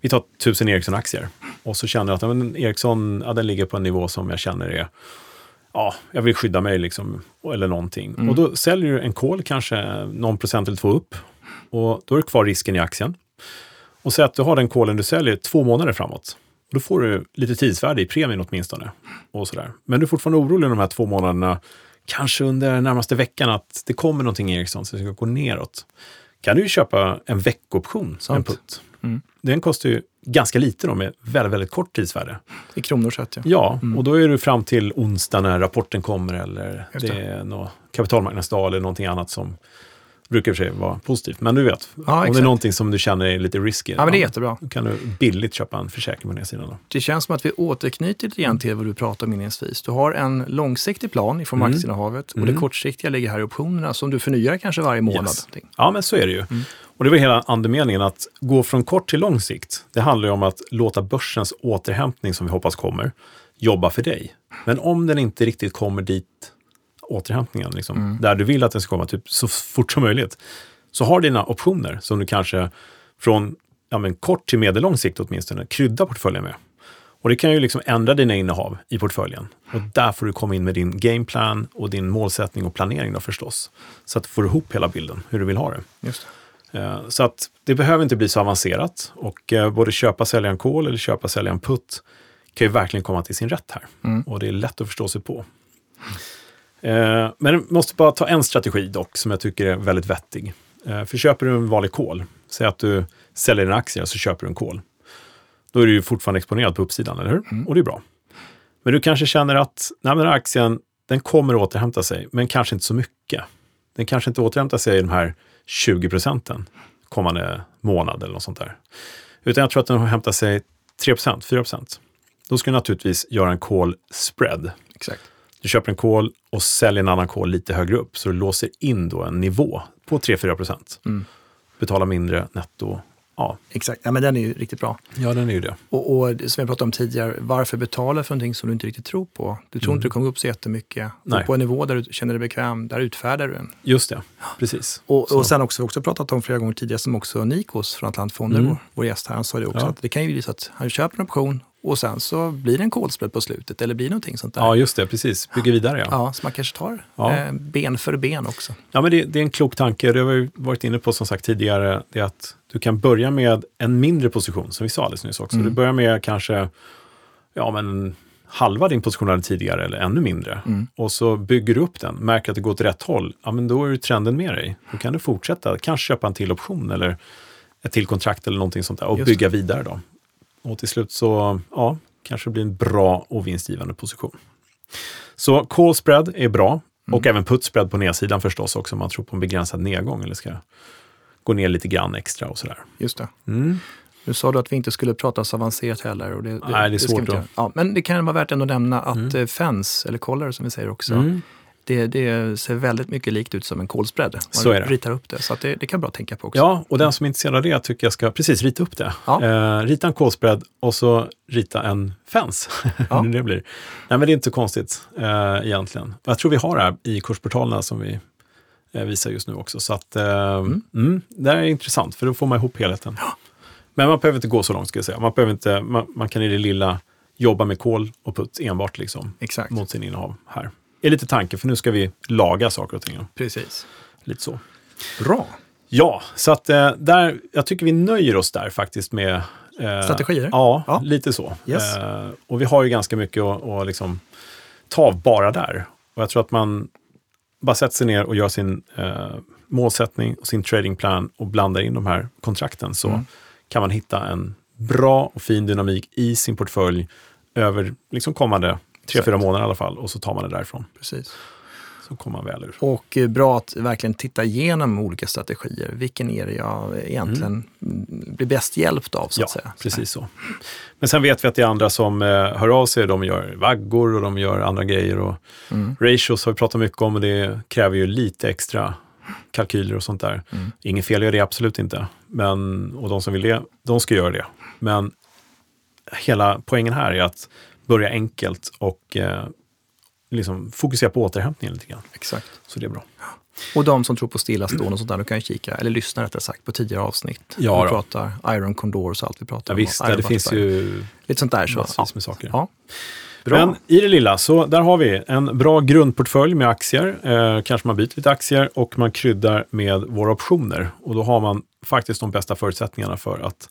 vi tar tusen Ericsson-aktier och så känner du att men Ericsson, ja, den ligger på en nivå som jag känner är, ja, jag vill skydda mig liksom, eller någonting. Mm. Och då säljer du en kol kanske någon procent eller två upp och då är det kvar risken i aktien. Och säg att du har den kolen du säljer två månader framåt. Då får du lite tidsvärde i premien åtminstone. Och sådär. Men du är fortfarande orolig de här två månaderna, kanske under närmaste veckan, att det kommer någonting i Ericsson så det ska gå neråt. kan du ju köpa en veckoption, en putt. Mm. Den kostar ju ganska lite då med väldigt, väldigt kort tidsvärde. I kronor sett ja. Ja, och då är du fram till onsdag när rapporten kommer eller Just det. är något kapitalmarknadsdag eller någonting annat som brukar i och för sig vara positivt. Men du vet, om det är exakt. någonting som du känner är lite risky, Ja, men det är jättebra. då kan du billigt köpa en försäkring på den här sidan. Då. Det känns som att vi återknyter lite grann till vad du pratade om inledningsvis. Du har en långsiktig plan i form av Mm. aktieinnehavet och Mm. det kortsiktiga ligger här i optionerna som du förnyar kanske varje månad. Yes. Ja, men så är det ju. Mm. Och det var hela andemeningen att gå från kort till lång sikt. Det handlar ju om att låta börsens återhämtning som vi hoppas kommer jobba för dig. Men om den inte riktigt kommer dit, återhämtningen, liksom, Mm. där du vill att den ska komma typ så fort som möjligt, så har dina optioner som du kanske från ja, men kort till medellång sikt åtminstone krydda portföljen med. Och det kan ju liksom ändra dina innehav i portföljen. Och där får du komma in med din gameplan och din målsättning och planering då förstås. Så att du får ihop hela bilden, hur du vill ha det. Just det. Eh, Så att det behöver inte bli så avancerat och eh, både köpa, sälja en call eller köpa, sälja en putt kan ju verkligen komma till sin rätt här. Mm. Och det är lätt att förstå sig på. Eh, Men måste bara ta en strategi dock som jag tycker är väldigt vettig. Eh, För köper du en vanlig call, säg att du säljer en aktie så köper du en call. Då är du ju fortfarande exponerad på uppsidan, eller hur? Och det är bra. Men du kanske känner att nej, men här aktien den kommer att återhämta sig, men kanske inte så mycket. Den kanske inte återhämtar sig i de här 20 procenten kommande månad eller något sånt där. Utan jag tror att den hämtar sig 3% 4% Då ska du naturligtvis göra en call spread. Exakt. Du köper en call och säljer en annan call lite högre upp, så du låser in då en nivå på 3-4 procent. Mm. Betalar mindre netto. Ja, Exakt. Ja, men den är ju riktigt bra. ja den är ju det. Och, och som jag pratade om tidigare, varför betala för någonting som du inte riktigt tror på? Du tror inte det kommer gå upp så jättemycket. Mm. Nej. Och på en nivå där du känner dig bekväm, där utfärdar du den. Just det, precis. Och, Så. och sen också, vi också pratat om flera gånger tidigare, som också Nikos från Atlantfonder, Mm. vår, vår gäst här, han sa det också, Ja. att det kan ju bli så att han köper en option och sen så blir det en kolspread på slutet, eller blir det någonting sånt där. Ja, just det, precis. Bygga vidare ja. Ja, så man kanske tar Ja. eh, ben för ben också. Ja, men det, det är en klok tanke. Det har vi varit inne på som sagt tidigare. Det är att du kan börja med en mindre position, som vi sa alldeles nyss också. Mm. Du börjar med kanske ja, men halva din position hade tidigare eller ännu mindre. Mm. Och så bygger du upp den, märker att det går åt rätt håll. Ja, men då är ju trenden med dig. Då kan du fortsätta, kanske köpa en till option eller ett till kontrakt eller någonting sånt där och Just det. bygga vidare då. Och till slut så, ja, kanske det blir en bra och vinstgivande position. Så call spread är bra och även put spread på nedsidan förstås också om man tror på en begränsad nedgång eller ska gå ner lite grann extra och sådär. Just det. Mm. Nu sa du att vi inte skulle prata så avancerat heller. Och det, det, Nej, det är svårt göra. Ja, men det kan vara värt ändå att nämna att Mm. mm. FENS, eller collar som vi säger också, Mm. Det, det ser väldigt mycket likt ut som en kolspread. Man Så är det. ritar upp det, så det, det kan vara bra att tänka på också. Ja, och den som är intresserad av det tycker jag ska precis rita upp det. Ja. Eh, rita en call spread och så rita en fence. Ja. Det blir. Nej, men det är inte konstigt eh, egentligen. Jag tror vi har det här i kursportalerna som vi eh, visar just nu också. Så att, eh, mm. det här är intressant, för då får man ihop helheten. Men man behöver inte gå så långt, ska jag säga. Man, behöver inte, man, man kan i det lilla jobba med kol och putt enbart liksom, Exakt. mot sin innehav här. Är lite tanke, för nu ska vi laga saker och ting. Precis. Lite så. Bra. Ja, så att eh, där, jag tycker vi nöjer oss där faktiskt med eh, Strategier? Ja, Ja. lite så. Yes. Eh, och vi har ju ganska mycket att, att liksom ta av bara där. Och jag tror att man bara sätter sig ner och gör sin eh, målsättning och sin tradingplan och blandar in de här kontrakten så Mm. kan man hitta en bra och fin dynamik i sin portfölj över liksom kommande tre, fyra månader i alla fall och så tar man det därifrån. Precis. Så kommer man väl ur. Och eh, bra att verkligen titta igenom olika strategier. Vilken är det jag egentligen mm. blir bäst hjälpt av, så Ja, att säga. precis så. Men sen vet vi att det är andra som eh, hör av sig. De gör vaggor och de gör andra grejer. Och Mm. Ratios har vi pratat mycket om och det kräver ju lite extra kalkyler och sånt där. Mm. Inget fel i det, absolut inte. Men, och de som vill det, de ska göra det. Men hela poängen här är att börja enkelt och eh, liksom fokusera på återhämtningen lite grann. Exakt. Så det är bra. Och de som tror på stillastående och sånt där, de kan ju kika, eller lyssna rättare sagt, på tidigare avsnitt. Ja vi pratar Iron Condors och allt vi pratar Ja, om. visst, det finns ju Lite sånt där. Så. massvis med saker. Ja. Bra. Men i det lilla, så där har vi en bra grundportfölj med aktier. Eh, kanske man byter lite aktier och man kryddar med våra optioner. Och då har man faktiskt de bästa förutsättningarna för att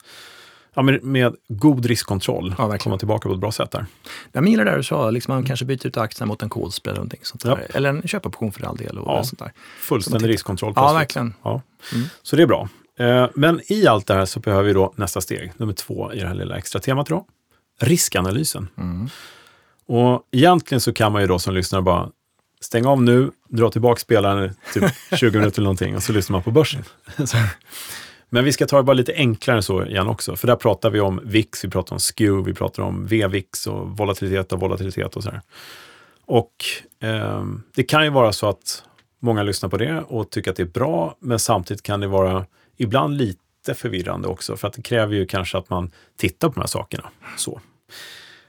ja, med, med god riskkontroll Ja, verkligen. komma tillbaka på ett bra sätt där. Jag gillar det du sa, liksom man kanske byter ut aktierna mot en callspread eller någonting sånt. Ja. Eller en köpoption för all del. Och Ja. sånt där. Fullständig riskkontroll. Ja, verkligen. Ja. Mm. Så det är bra. Eh, Men i allt det här så behöver vi då nästa steg, nummer två i det här lilla extra temat då. Riskanalysen. Mm. Och egentligen så kan man ju då som lyssnare bara stänga av nu, dra tillbaka spelaren typ 20 minuter eller någonting och så lyssnar man på börsen. Men vi ska ta det bara lite enklare än så igen också, för där pratar vi om VIX, vi pratar om SKEW, vi pratar om VVIX och volatilitet och volatilitet och så här. Och eh, det kan ju vara så att många lyssnar på det och tycker att det är bra, men samtidigt kan det vara ibland lite förvirrande också, för att det kräver ju kanske att man tittar på de här sakerna. Så.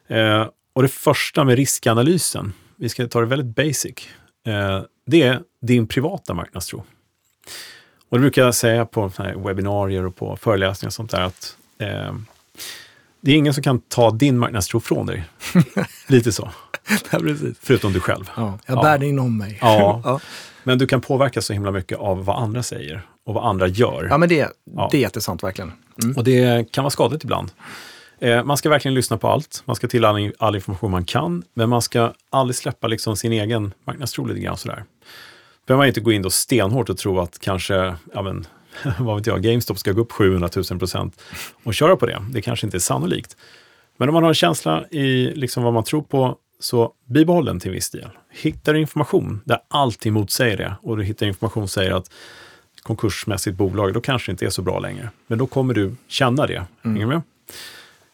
Eh, och det första med riskanalysen, vi ska ta det väldigt basic, eh, det är din privata marknadstro. Och det brukar jag säga på webbinarier och på föreläsningar och sånt där att eh, det är ingen som kan ta din marknadstro från dig. Lite så, ja, precis. förutom du själv. Ja, jag Ja. bär det inom mig. Ja. ja. Men du kan påverka så himla mycket av vad andra säger och vad andra gör. ja, men det, Ja. det är jättesant verkligen. Mm. Och det kan vara skadligt ibland. Eh, man ska verkligen lyssna på allt. Man ska till all, all information man kan, men man ska aldrig släppa liksom sin egen marknadstro lite grann sådär. Behöver man inte gå in då stenhårt och tro att kanske, ja men, vad vet jag, GameStop ska gå upp 700 000 procent och köra på det. Det kanske inte är sannolikt. Men om man har en känsla i liksom vad man tror på, så bibehåll den till viss del. Hittar du information där allting motsäger det och du hittar information som säger att konkursmässigt bolag, då kanske det inte är så bra längre. Men då kommer du känna det. Hänger du med?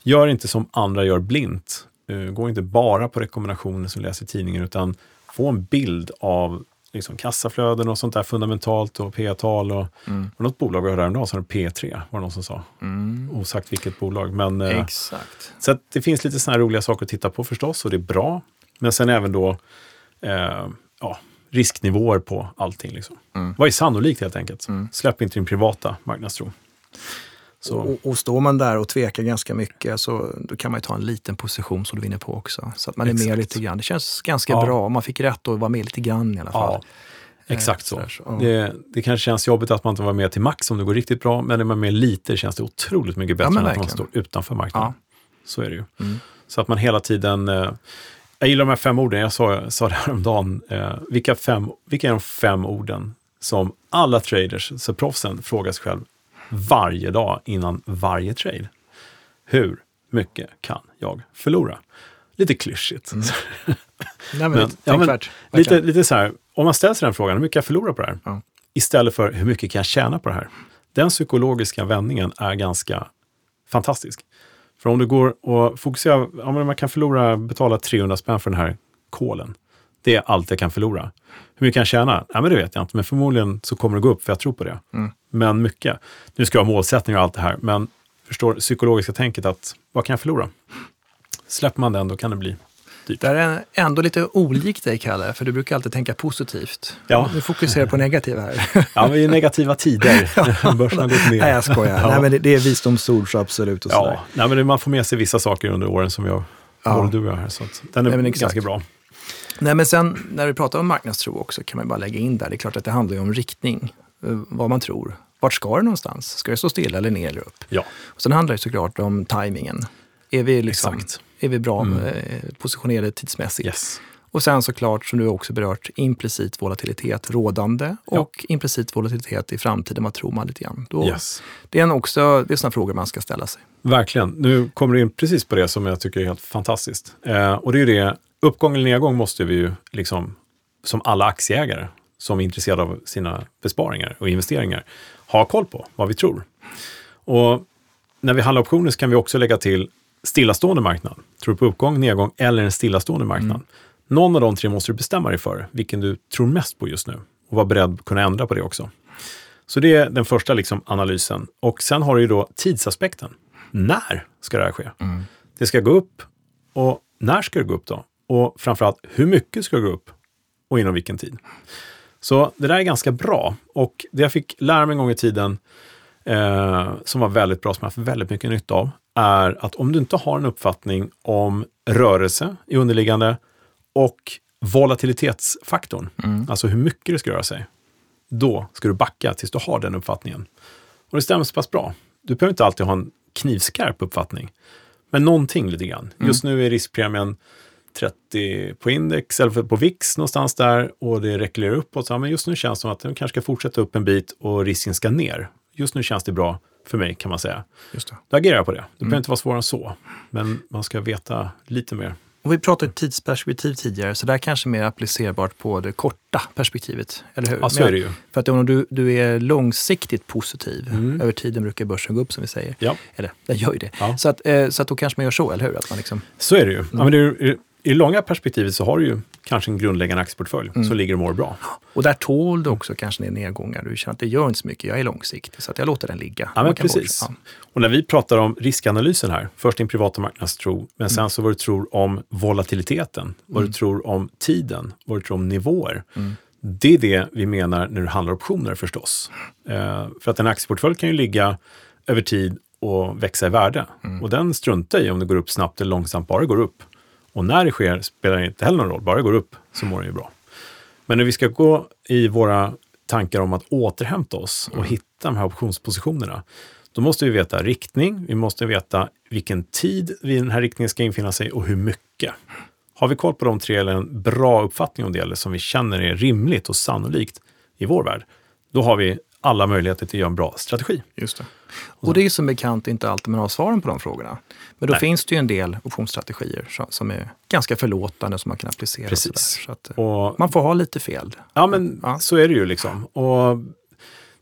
Gör inte som andra gör blint. Uh, gå inte bara på rekommendationer som läser tidningen, utan få en bild av liksom, kassaflöden och sånt där fundamentalt och P-tal. Och, Mm. och något bolag vi hörde häromdagen som hade P3, var det någon som sa. Mm. Osagt vilket bolag. Men, eh, Exakt. så att det finns lite sådana här roliga saker att titta på förstås och det är bra. Men sen även då eh, ja, risknivåer på allting. Liksom. Mm. Vad är sannolikt helt enkelt? Mm. Släpp inte din privata marknadstro. Och, och står man där och tvekar ganska mycket så då kan man ju ta en liten position som du vinner på också. Så att man är med lite grann. Det känns ganska Ja. bra. Man fick rätt och var med lite grann i alla fall. ja, exakt så. så, ja. Det, det kanske känns jobbigt att man inte var med till max om det går riktigt bra, men är man med lite känns det otroligt mycket bättre än att man står utanför marknaden. Ja. Så är det ju. Mm. Så att man hela tiden... Eh, jag gillar de här fem orden. Jag sa, sa det häromdagen. Eh, vilka, fem, vilka är de fem orden som alla traders, så proffsen, frågar sig själv varje dag innan varje trade? Hur mycket kan jag förlora? Lite klyschigt. Mm. Nej, men, Men- ja, men. Lite, lite så här, om man ställer sig den frågan, hur mycket kan jag förlora på det här? Ja. Istället för hur mycket kan jag tjäna på det här? Den psykologiska vändningen är ganska fantastisk. För om du går och fokuserar, ja, man kan förlora, betala 300 spänn för den här kolen. Det är allt jag kan förlora. Hur mycket kan jag tjäna? Ja, men det vet jag inte, men förmodligen så kommer det gå upp för jag tror på det. Mm. Men mycket. Nu ska jag ha målsättningar och allt det här, men förstår psykologiska tänket att vad kan jag förlora? Släpper man den, då kan det bli dyrt. Det är ändå lite olikt dig, Kalle, för du brukar alltid tänka positivt. Ja. Nu fokuserar på negativa här. Ja, men i negativa tider. Börsen har gått ner. Nej, jag skojar. Ja. Nej, men det, det är visdomsord, så absolut. Och sådär. Ja, nej, men man får med sig vissa saker under åren som jag, Ja. både du och jag här. Så att den är Nej, ganska bra. Nej, men sen när vi pratar om marknadstro också kan man bara lägga in där. Det är klart att det handlar ju om riktning, eh, vad man tror. Vart ska det någonstans? Ska det stå stilla eller ner eller upp? Ja, Och sen handlar det såklart om tajmingen. Är vi, liksom, exakt. är vi bra Mm. eh, positionerade tidsmässigt? Yes. Och sen såklart, som du också berört, implicit volatilitet rådande Ja. och implicit volatilitet i framtiden. Vad tror man lite grann? Då, yes. Det är också, det är sådana frågor man ska ställa sig. Verkligen. Nu kommer du in precis på det som jag tycker är helt fantastiskt. Eh, och det är ju det, uppgång eller nedgång måste vi ju, liksom, som alla aktieägare som är intresserade av sina besparingar och investeringar, ha koll på vad vi tror. Och när vi handlar optioner så kan vi också lägga till stillastående marknad. Tror du på uppgång, nedgång eller en stillastående marknad? Någon av de tre måste du bestämma dig för, vilken du tror mest på just nu och vara beredd att kunna ändra på det också. Så det är den första liksom analysen. Och sen har du ju då tidsaspekten. När ska det här ske? Det ska gå upp och när ska det gå upp då? Och framförallt, hur mycket ska det gå upp och inom vilken tid? Så det där är ganska bra. Och det jag fick lära mig en gång i tiden, eh, som var väldigt bra, som jag har haft väldigt mycket nytta av, är att om du inte har en uppfattning om rörelse i underliggande och volatilitetsfaktorn, alltså hur mycket det ska röra sig, då ska du backa tills du har den uppfattningen. Och det stämmer så pass bra. Du behöver inte alltid ha en knivskarp uppfattning. Men någonting lite grann. Just nu är riskpremien 30 på index, eller på VIX någonstans där och det rekylerar uppåt. Ja, men just nu känns det som att den kanske ska fortsätta upp en bit och risken ska ner. Just nu känns det bra för mig kan man säga. Just det. Då agerar jag på det. Det behöver inte vara svårare än så. Men man ska veta lite mer. Och vi pratade tidsperspektiv tidigare, så det här kanske är mer applicerbart på det korta perspektivet. Eller hur? Ja, så är det ju. För att om du, du är långsiktigt positiv, Mm. över tiden brukar börsen gå upp som vi säger. Ja, Eller, den gör ju det. Ja. Så, att, eh, så att då kanske man gör så, eller hur? Att man liksom, så är det ju. Ja, men det är, i, det långa perspektivet så har du ju kanske en grundläggande aktieportfölj som ligger och mår bra. och där tål du också kanske ner nedgångar. Du känner att det gör inte så mycket, jag är långsiktig, så att jag låter den ligga. Ja, men precis. bortse- Och när vi pratar om riskanalysen här, först din privata marknadstro, men sen så vad du tror om volatiliteten, vad du tror om tiden, vad du tror om nivåer. Det är det vi menar när det handlar om optioner förstås. Eh, för att en aktieportfölj kan ju ligga över tid och växa i värde. Och den struntar i om det går upp snabbt eller långsamt, bara det går upp. Och när det sker spelar det inte heller någon roll, bara det går upp så mår den ju bra. Men när vi ska gå i våra tankar om att återhämta oss och hitta de här optionspositionerna, då måste vi veta riktning, vi måste veta vilken tid vid den här riktningen ska infinna sig och hur mycket. Har vi koll på de tre eller en bra uppfattning om det, eller som vi känner är rimligt och sannolikt i vår värld, då har vi alla möjligheter till att göra en bra strategi. Just det. Och det är som bekant inte alltid man har svaren på de frågorna. Men då Nej. finns det ju en del optionsstrategier som- som är ganska förlåtande som man kan applicera. Precis. Så att, eh, Och man får ha lite fel. Ja, men Ja. så är det ju liksom. Och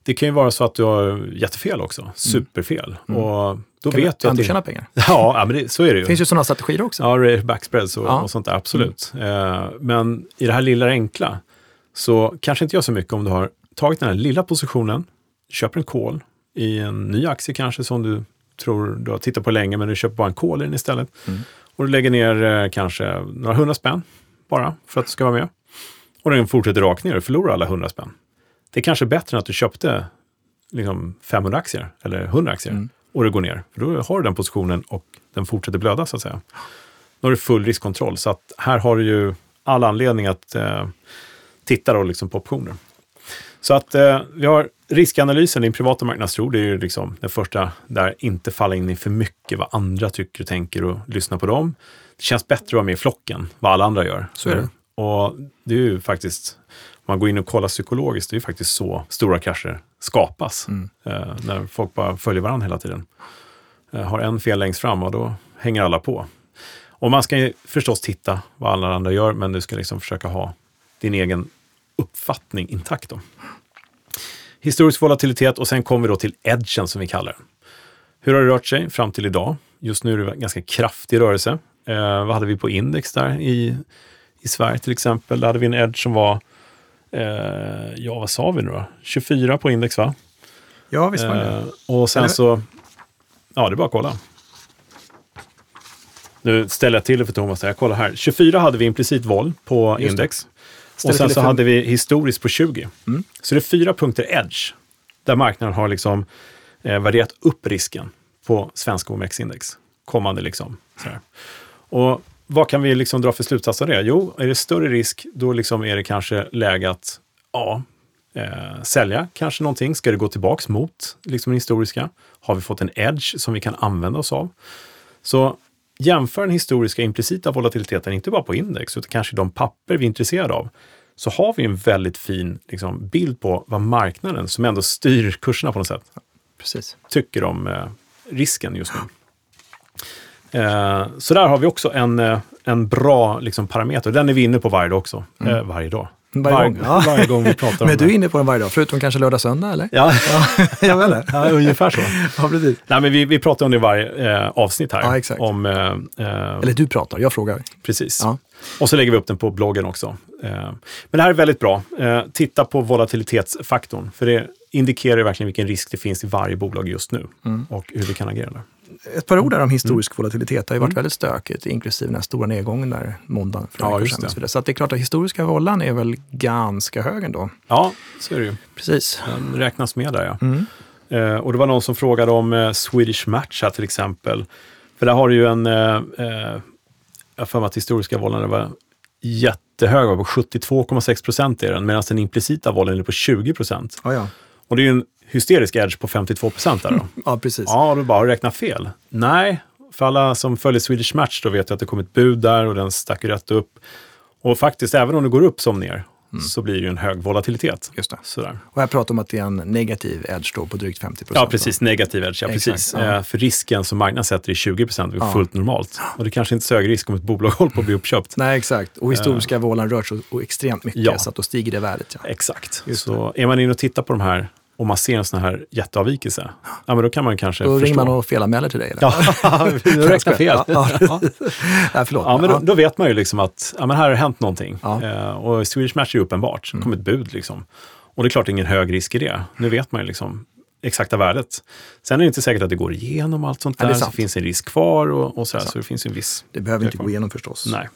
det kan ju vara så att du har jättefel också, superfel. Och då Mm. Kan vet du att ändå det... tjäna pengar. Ja, ja men det, så är det ju. Det finns ju sådana strategier också. Ja, backspreads och, Ja. och sånt där, absolut. Eh, men i det här lilla enkla så kanske inte gör så mycket om du har tagit den här lilla positionen, köper en call i en ny aktie kanske som du tror du har tittat på länge, men du köper bara en call i den istället. Och du lägger ner eh, kanske några hundra spänn bara för att du ska vara med. Och den fortsätter rakt ner och förlorar alla hundra spänn. Det är kanske bättre än att du köpte liksom 500 aktier eller 100 aktier och det går ner. För då har du den positionen och den fortsätter blöda så att säga. Då har du full riskkontroll. Så att här har du ju all anledning att eh, titta då liksom på optioner. Så att eh, vi har riskanalysen, din privata marknadstro, det är ju liksom det första där inte falla in i för mycket vad andra tycker och tänker och lyssna på dem. Det känns bättre att vara med i flocken, vad alla andra gör. Så är det. Och det är ju faktiskt, om man går in och kollar psykologiskt, det är ju faktiskt så stora krascher skapas. Eh, när folk bara följer varandra hela tiden. Eh, har en fel längst fram och då hänger alla på. Och man ska ju förstås titta vad alla andra gör, men du ska liksom försöka ha din egen uppfattning intakt. Då. Historisk volatilitet och sen kommer vi då till edgen som vi kallar den. Hur har det rört sig fram till idag? Just nu är det en ganska kraftig rörelse. Eh, vad hade vi på index där i, i Sverige till exempel? Där hade vi en edge som var, eh, ja vad sa vi nu då? 24 på index va? Ja, visst var det. Eh, och sen så, ja det är bara att kolla. Nu ställer jag till det för Thomas, jag kollar här. 24 hade vi implicit vol på Just index. Och sen så hade vi historiskt på 20. Mm. Så det är fyra punkter edge, där marknaden har liksom eh, värderat upp risken på svenska OMX-index. Kommande liksom. Sådär. Och vad kan vi liksom dra för slutsats av det? Jo, är det större risk, då liksom är det kanske läge att ja, eh, sälja kanske någonting. Ska det gå tillbaks mot liksom den historiska? Har vi fått en edge som vi kan använda oss av? Så jämför den historiska implicita volatiliteten, inte bara på index, utan kanske de papper vi är intresserade av, så har vi en väldigt fin liksom, bild på vad marknaden, som ändå styr kurserna på något sätt, Precis. tycker om eh, risken just nu. Eh, så där har vi också en, eh, en bra liksom, parameter. Den är vi inne på varje dag också. Eh, varje dag. Varje gång, ja. varje gång vi pratar om Men du är inne på den varje dag, förutom kanske lördag, söndag eller? Ja, ja, eller? ja, ungefär så. ja, precis. Nej, men vi, vi pratar om det i varje eh, avsnitt här. Ja, exakt. Om, eh, eh, Eller du pratar, jag frågar. Precis. Ja. Och så lägger vi upp den på bloggen också. Eh, Men det här är väldigt bra. Eh, Titta på volatilitetsfaktorn, för det indikerar verkligen vilken risk det finns i varje bolag just nu Mm. och hur vi kan agera där. Ett par ord där om historisk Mm. volatilitet. Det har ju varit väldigt stökigt, inklusive den här stora nedgången där måndagen för Ja, just sedan. det. Så, att det är klart att historiska vollan är väl ganska hög ändå. Ja, så är det ju. Precis. Den räknas med där ja. Mm. Eh, och det var någon som frågade om eh, Swedish Match här till exempel. För där har du ju en, eh, eh, jag för mig att historiska vollen var jättehög, på 72,6 procent är den, medan den implicita vollen är på 20 procent. Ja, ja. Och det är ju en hysterisk edge på 52 procent där då. Ja, precis. Ja, du bara räkna fel. Nej, för alla som följer Swedish Match då vet jag att det kom ett bud där och den stack ju rätt upp. Och faktiskt, även om det går upp som ner, så blir det ju en hög volatilitet. Just det. Sådär. Och här pratar om att det är en negativ edge då på drygt 50 procent. Ja, precis. Negativ edge, ja, Exakt, precis. ja. Eh, För risken som marknaden sätter är 20 procent, Ja. fullt normalt. Och det kanske inte är så hög risk om ett bolag håller på att bli uppköpt. Nej, exakt. Och historiska vålan rör sig extremt mycket så att då stiger det värdet. Exakt. Just så är man inne och tittar på de här och man ser en sån här jätteavvikelse, ja, men då kan man kanske Då förstå. ringer man och felanmäler till dig. Eller? Ja, du räknar fel. Ja, Ja. Nej, förlåt. Ja, men då, då vet man ju liksom att ja, men här har det hänt någonting. Ja. Eh, och Swedish Match är det uppenbart. Det kom ett bud liksom. Och det är klart det är ingen hög risk i det. Nu vet man ju liksom exakta värdet. Sen är det inte säkert att det går igenom allt sånt Ja, det där. Så sant. finns en risk kvar och, och så, här, Sant. så det finns ju en viss... Det behöver inte gå igenom förstås. Nej.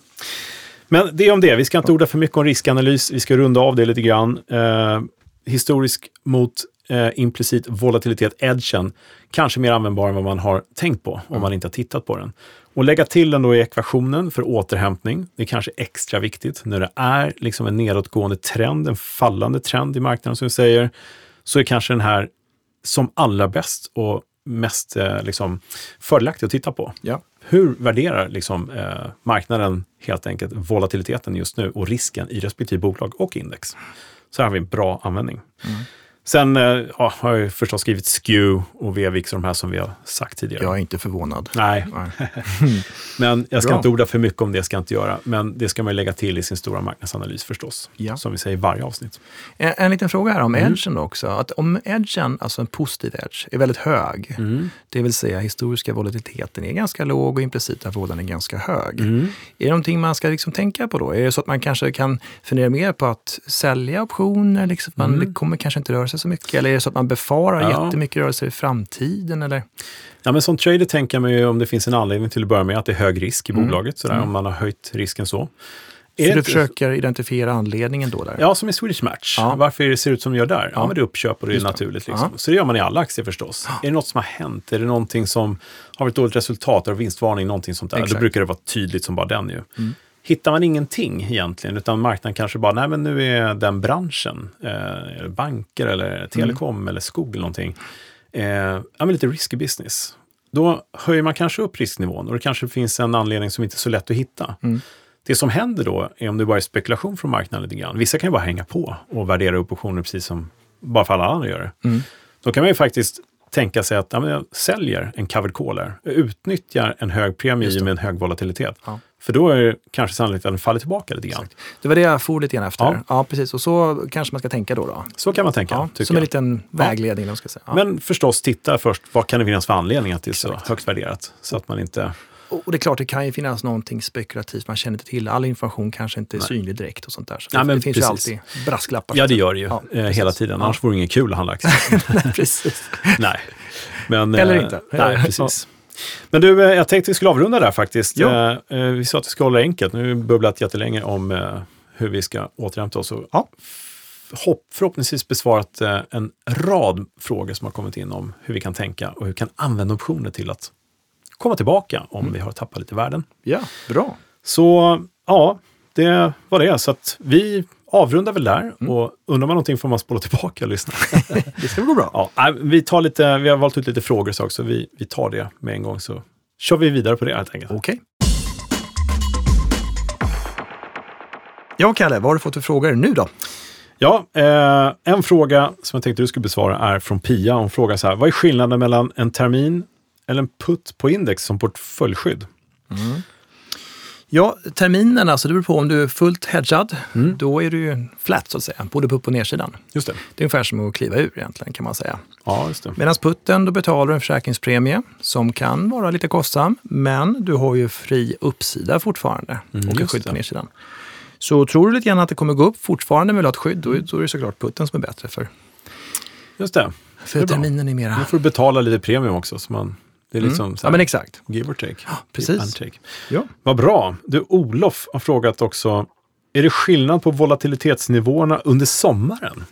Men det är om det. Vi ska inte orda för mycket om riskanalys. Vi ska runda av det lite grann. Eh, historisk mot eh, implicit volatilitet, edgen, kanske mer användbar än vad man har tänkt på om man inte har tittat på den. Och lägga till den då i ekvationen för återhämtning. Det är kanske extra viktigt när det är liksom en nedåtgående trend, en fallande trend i marknaden som vi säger, så är kanske den här som allra bäst och mest eh, liksom, fördelaktig att titta på. Ja. Hur värderar liksom, eh, marknaden helt enkelt volatiliteten just nu och risken i respektive bolag och index? Så här har vi en bra användning. Mm. Sen eh, ja, har jag förstås skrivit SKEW och VVIX och de här som vi har sagt tidigare. Jag är inte förvånad. Nej, Nej. men jag ska Bra. inte orda för mycket om det, ska jag inte göra. Men det ska man lägga till i sin stora marknadsanalys förstås. Ja. Som vi säger i varje avsnitt. En, en liten fråga här om Mm. edgen också. Att om edgen, alltså en positiv edge, är väldigt hög, Mm. det vill säga historiska volatiliteten är ganska låg och implicita vådan är ganska hög. Mm. Är det någonting man ska liksom tänka på då? Är det så att man kanske kan fundera mer på att sälja optioner? Liksom, man, Mm. Kommer kanske inte röra sig så mycket. Eller är det så att man befarar Ja. jättemycket rörelser i framtiden? Eller? Ja, men som trader tänker man ju om det finns en anledning till att börja med att det är hög risk i Mm. bolaget, sådär, Mm. om man har höjt risken så. Så Är det du försöker identifiera anledningen då? Där? Ja, som i Swedish Match. Ja. Varför det ser ut som det gör där? Ja, Ja. men det är uppköp och det är det. naturligt. Liksom. Ja. Så det gör man i alla aktier förstås. Är det något som har hänt? Är det någonting som har varit dåligt resultat? Har vinstvarning? Någonting sånt där? Då Exakt. brukar det vara tydligt som bara den ju. Mm. Hittar man ingenting egentligen, utan marknaden kanske bara, nej men nu är den branschen, eh, banker eller telekom Mm. eller skog eller någonting, eh, ja men lite risky business. Då höjer man kanske upp risknivån och det kanske finns en anledning som inte är så lätt att hitta. Mm. Det som händer då är om det bara är spekulation från marknaden lite grann. Vissa kan ju bara hänga på och värdera upp optioner precis som bara för alla andra gör det. Mm. Då kan man ju faktiskt tänka sig att ja, jag säljer en covered caller, jag utnyttjar en hög premie med en hög volatilitet. Ja. För då är det kanske sannolikt att den faller tillbaka lite grann. Det var det jag for lite grann efter. Ja. Ja. precis. Och så kanske man ska tänka då. då. Så kan man tänka, Ja, som en liten vägledning. Ja. Ska säga. Men förstås titta först, vad kan det finnas för anledning att det är så högt värderat? Så att man inte... Och det är klart, det kan ju finnas någonting spekulativt man känner inte till. All information kanske inte är Nej. synlig direkt och sånt där. Så Ja, det, men det finns precis. ju alltid brasklappar. Ja, det gör det ju Ja, eh, hela tiden. Ja. Annars vore det inget kul att handla aktier. Nej, precis. Nej. Men, Eller eh, inte. Nej, precis. Men du, eh, jag tänkte vi skulle avrunda där faktiskt. Ja. Vi sa att vi ska hålla det enkelt. Nu har vi bubblat jättelänge om hur vi ska återhämta oss. Ja. hopp, förhoppningsvis besvarat en rad frågor som har kommit in om hur vi kan tänka och hur vi kan använda optioner till att komma tillbaka om Mm. vi har tappat lite värden. Ja, bra. Så ja, det var det. Så att vi avrundar väl där Mm. och undrar man någonting får man spola tillbaka och lyssna. Det ska väl gå bra. Ja, vi, tar lite, vi har valt ut lite frågor så också, vi, vi tar det med en gång så kör vi vidare på det helt enkelt. Okej. Ja, Kalle, vad har du fått för frågor nu då? Ja, eh, en fråga som jag tänkte du skulle besvara är från Pia. Hon frågar så här, vad är skillnaden mellan en termin eller en putt på index som portföljskydd? Ja, terminen, alltså det beror på om du är fullt hedgad. Mm. Då är du ju flat så att säga, både på upp och nedsidan. Just det. Det är ungefär som att kliva ur egentligen kan man säga. Ja, just det. Medan putten, då betalar du en försäkringspremie som kan vara lite kostsam, men du har ju fri uppsida fortfarande Mm, och just skydd på det. nedsidan. Så tror du lite grann att det kommer gå upp fortfarande med ett skydd, då, är- det såklart putten som är bättre. För, Just det. för Det är terminen är mera... Nu får du betala lite premium också. Så man, det är liksom Mm. Ja, men exakt. give or take. precis. Give and take. Ja. Vad bra. Du, Olof har frågat också, är det skillnad på volatilitetsnivåerna under sommaren?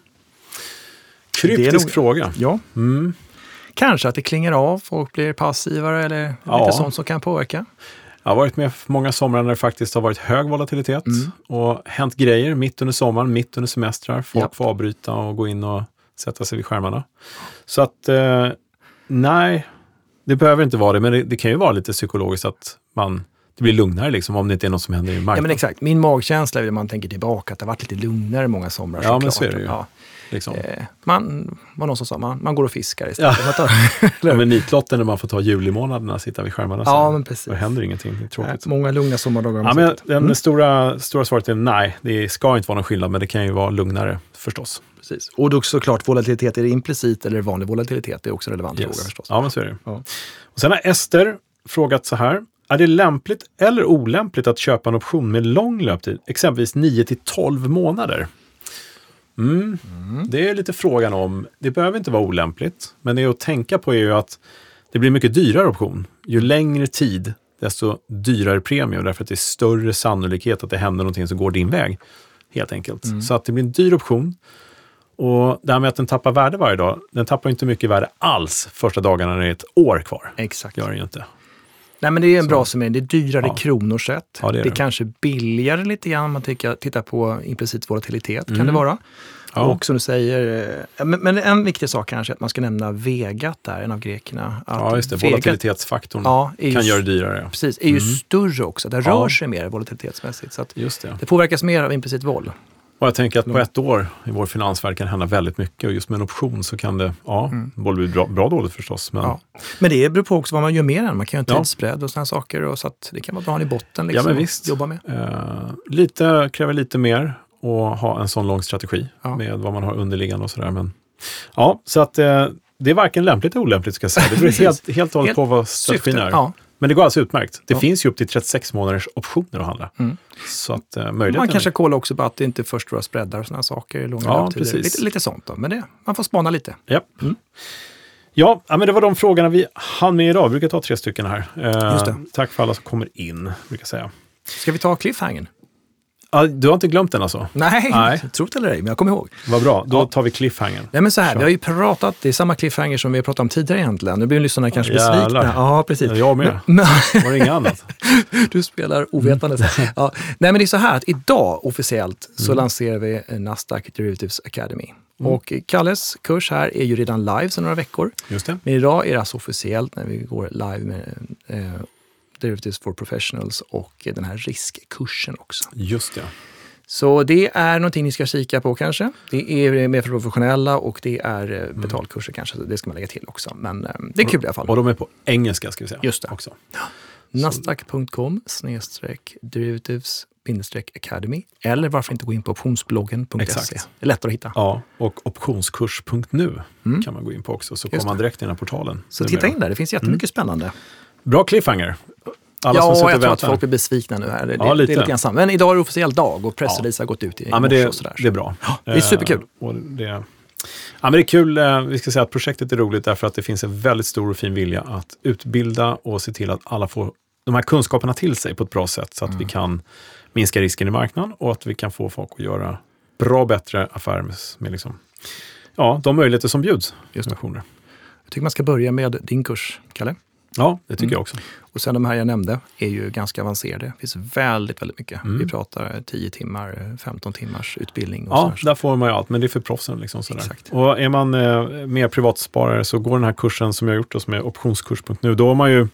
Kryptisk nog- fråga. ja, Mm. kanske att det klingar av, folk blir passivare eller Ja. lite sånt som kan påverka. Jag har varit med många somrar när det faktiskt har varit hög volatilitet Mm. och hänt grejer mitt under sommaren, mitt under semestrar. Folk Japp. får avbryta och gå in och sätta sig vid skärmarna. Så att, eh, nej, det behöver inte vara det, men det, det kan ju vara lite psykologiskt att man det blir lugnare liksom, om det inte är något som händer i marknaden. Ja, men exakt. Min magkänsla är man tänker tillbaka att det har varit lite lugnare många somrar. Ja, men såklart. så är det ju. Ja. Liksom. Eh, man, var någon som sa, man, man går och fiskar istället. Ja. Ja, men nitlotten när man får ta julimånaderna, sitta vid skärmarna, så ja men precis. då händer ingenting. Det är Nej, tråkigt. många lugna sommardagar. Ja, men den Mm, stora, stora svaret är nej, det ska inte vara någon skillnad, men det kan ju vara lugnare förstås. Precis. Och då såklart volatilitet, är det implicit eller vanlig volatilitet? Det är också en relevant Yes. fråga förstås. Ja, men så är det. Ja. Och sen har Ester frågat så här. Är det lämpligt eller olämpligt att köpa en option med lång löptid, exempelvis 9 till 12 månader? Mm. Det är lite frågan om, det behöver inte vara olämpligt, men det att tänka på är ju att det blir mycket dyrare option. Ju längre tid, desto dyrare premie, därför att det är större sannolikhet att det händer någonting som går din väg. Helt enkelt. Så att det blir en dyr option. Och det här med att den tappar värde varje dag, den tappar inte mycket värde alls första dagarna när det är ett år kvar. Exakt. Gör den ju inte. Nej, men det är en bra summering. Det är dyrare Ja. kronor sett. Ja, det är det är det. kanske billigare lite grann om man tittar, på implicit volatilitet. kan Mm. det vara. Ja. Och som du säger, eh, men, men en viktig sak kanske är att man ska nämna Vegat där, en av grekerna. Att Ja, just det. Vegat, Volatilitetsfaktorn ja, kan göra det dyrare. Precis, är ju Mm. större också. Det rör sig mer volatilitetsmässigt. Så det. det påverkas mer av implicit vol. Och jag tänker att på ett år i vår finansvärld kan hända väldigt mycket och just med en option så kan det, ja, både bli bra, bra dåligt förstås. Men, Ja. Men det beror på också vad man gör med den. Man kan ju ha Ja. tidsbredd och sådana saker. Och så att det kan vara bra att ha i botten liksom, Ja, men visst. jobba med. eh, lite, kräver lite mer och ha en sån lång strategi Ja. med vad man har underliggande och sådär. Men, ja, så att eh, det är varken lämpligt eller olämpligt ska jag säga. Det beror helt, helt och hållet på vad strategin är. ja. Men det går alltså utmärkt. Det Ja. finns ju upp till 36 månaders optioner att handla. Mm. Så att möjligheten Man kanske kollar också på att det inte är för stora spreadar och sådana saker i långa Ja, precis. Lite, lite sånt då. Men det, man får spana lite. Ja. Mm. Ja, men det var de frågorna vi hann med idag. Vi brukar ta tre stycken här. Det. Tack för alla som kommer in, brukar jag säga. Ska vi ta cliffhangern? Du har inte glömt den alltså? Nej, Nej. det eller ej, men jag kommer ihåg. Vad bra, då Ja. tar vi cliffhangern. Nej, men så här, Kör. vi har ju pratat, det är samma cliffhanger som vi har pratat om tidigare egentligen. Nu blir lyssnarna kanske besvikna. Jävlar. Ja, precis. Jag med. Men, Var det inget annat? du spelar ovetande. Ja. Nej, men det är så här att idag officiellt så Mm. lanserar vi Nasdaq Derivatives Academy. Och Kalles kurs här är ju redan live sedan några veckor. Just det. Men idag är det alltså officiellt när vi går live med eh, Derivatives for Professionals och den här riskkursen också. Just det. Så det är någonting ni ska kika på kanske. Det är mer för professionella och det är eh, Mm. betalkurser kanske. Det ska man lägga till också. Men eh, det är kul i alla fall. Och de är på engelska ska vi säga. Just det. Också. Nasdaq.com snedstreck derivatives academy. Eller varför inte gå in på optionsbloggen.se. Det är lättare att hitta. Ja, och optionskurs.nu Mm. kan man gå in på också, så Just kommer man direkt in i den här portalen. Så titta in där, det finns jättemycket spännande. Bra cliffhanger. Alla som ja, sitter jag tror att folk blir besvikna nu här. Det, Ja, det är lite. lite grann. Men idag är det officiell dag och pressrelease har gått ut i Ja, men det, och sådär. det är bra. det är superkul. Eh, det, ja, men det är kul, eh, vi ska säga att projektet är roligt därför att det finns en väldigt stor och fin vilja att utbilda och se till att alla får de här kunskaperna till sig på ett bra sätt så att Mm. vi kan minska risken i marknaden och att vi kan få folk att göra bra bättre affärer med, med liksom, ja, de möjligheter som bjuds. Just det. Jag tycker man ska börja med din kurs, Kalle. Ja, det tycker Mm. jag också. Och sen de här jag nämnde är ju ganska avancerade. Det finns väldigt, väldigt mycket. Mm. Vi pratar 10 timmar, 15 timmars utbildning. Och Ja, sådär. där får man ju allt, men det är för proffsen. Liksom sådär. Exakt. Och är man eh, mer privatsparare så går den här kursen som jag har gjort, då, som är optionskurs.nu, då har man ju,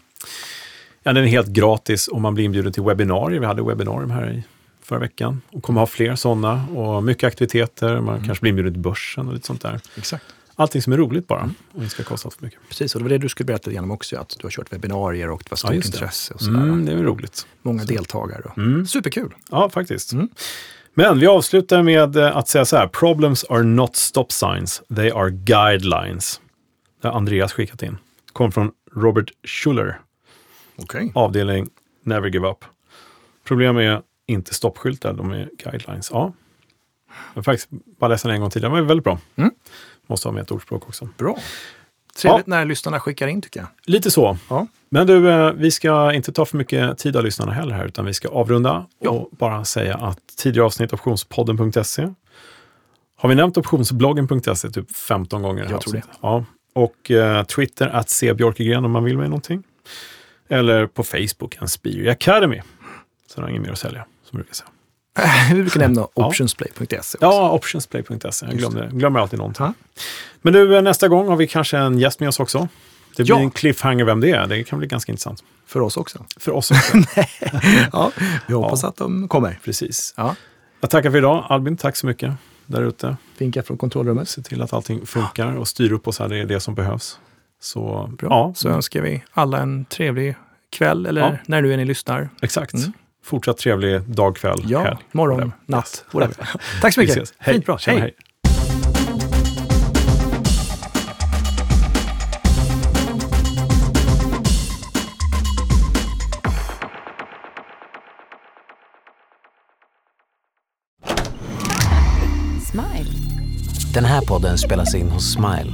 ja den är helt gratis och man blir inbjuden till webbinarier. Vi hade webbinarium här i förra veckan och kommer ha fler sådana och mycket aktiviteter. Man Mm. kanske blir inbjuden till börsen och lite sånt där. Exakt. Allting som är roligt bara Mm. och inte ska kosta för mycket. Precis, och det var det du skulle berätta igenom också, att du har kört webbinarier och det var stort det. intresse och sådär. Mm, det är roligt. Många deltagare. Och. Mm. Superkul! Ja, faktiskt. Mm. Men vi avslutar med eh, att säga så här. Problems are not stop signs, they are guidelines. Det har Andreas skickat in. Kom från Robert Schuller, Okej. avdelning Never Give Up. Problem är inte stoppskyltar, de är guidelines. Ja, jag har faktiskt bara läst den en gång tidigare, den var väldigt bra. Mm. Måste ha med ett ordspråk också. Bra. Trevligt när lyssnarna skickar in tycker jag. Lite så. Ja. Men du, eh, vi ska inte ta för mycket tid av lyssnarna heller här, utan vi ska avrunda Ja. och bara säga att tidigare avsnitt optionspodden.se har vi nämnt optionsbloggen.se typ 15 gånger. Jag tror det. Ja. Och eh, Twitter, att se Björkegren om man vill med någonting. Eller på Facebook, en Spiri Academy. Så det har inget mer att sälja, som jag brukar säga. Vi brukar nämna optionsplay.se. Ja, optionsplay.se. Jag glömde, glömmer alltid någonting. Ja. Men du, nästa gång har vi kanske en gäst med oss också. Det blir Ja. en cliffhanger vem det är. Det kan bli ganska intressant. För oss också. För oss också. Ja, vi hoppas att de kommer. Precis. Ja. Jag tackar för idag. Albin, tack så mycket där ute. Finka från kontrollrummet. Se till att allting funkar och styr upp oss här. Det är det som behövs. Så Bra. ja, Så önskar vi alla en trevlig kväll, eller Ja. när nu är ni lyssnar. exakt. Mm. Fortsatt trevlig dag, kväll, Ja, helg. morgon, whatever. natt, whatever. Tack så mycket. Hej. Fint bra. Tjena, Hej. hej. Smile. Den här podden spelas in hos Smile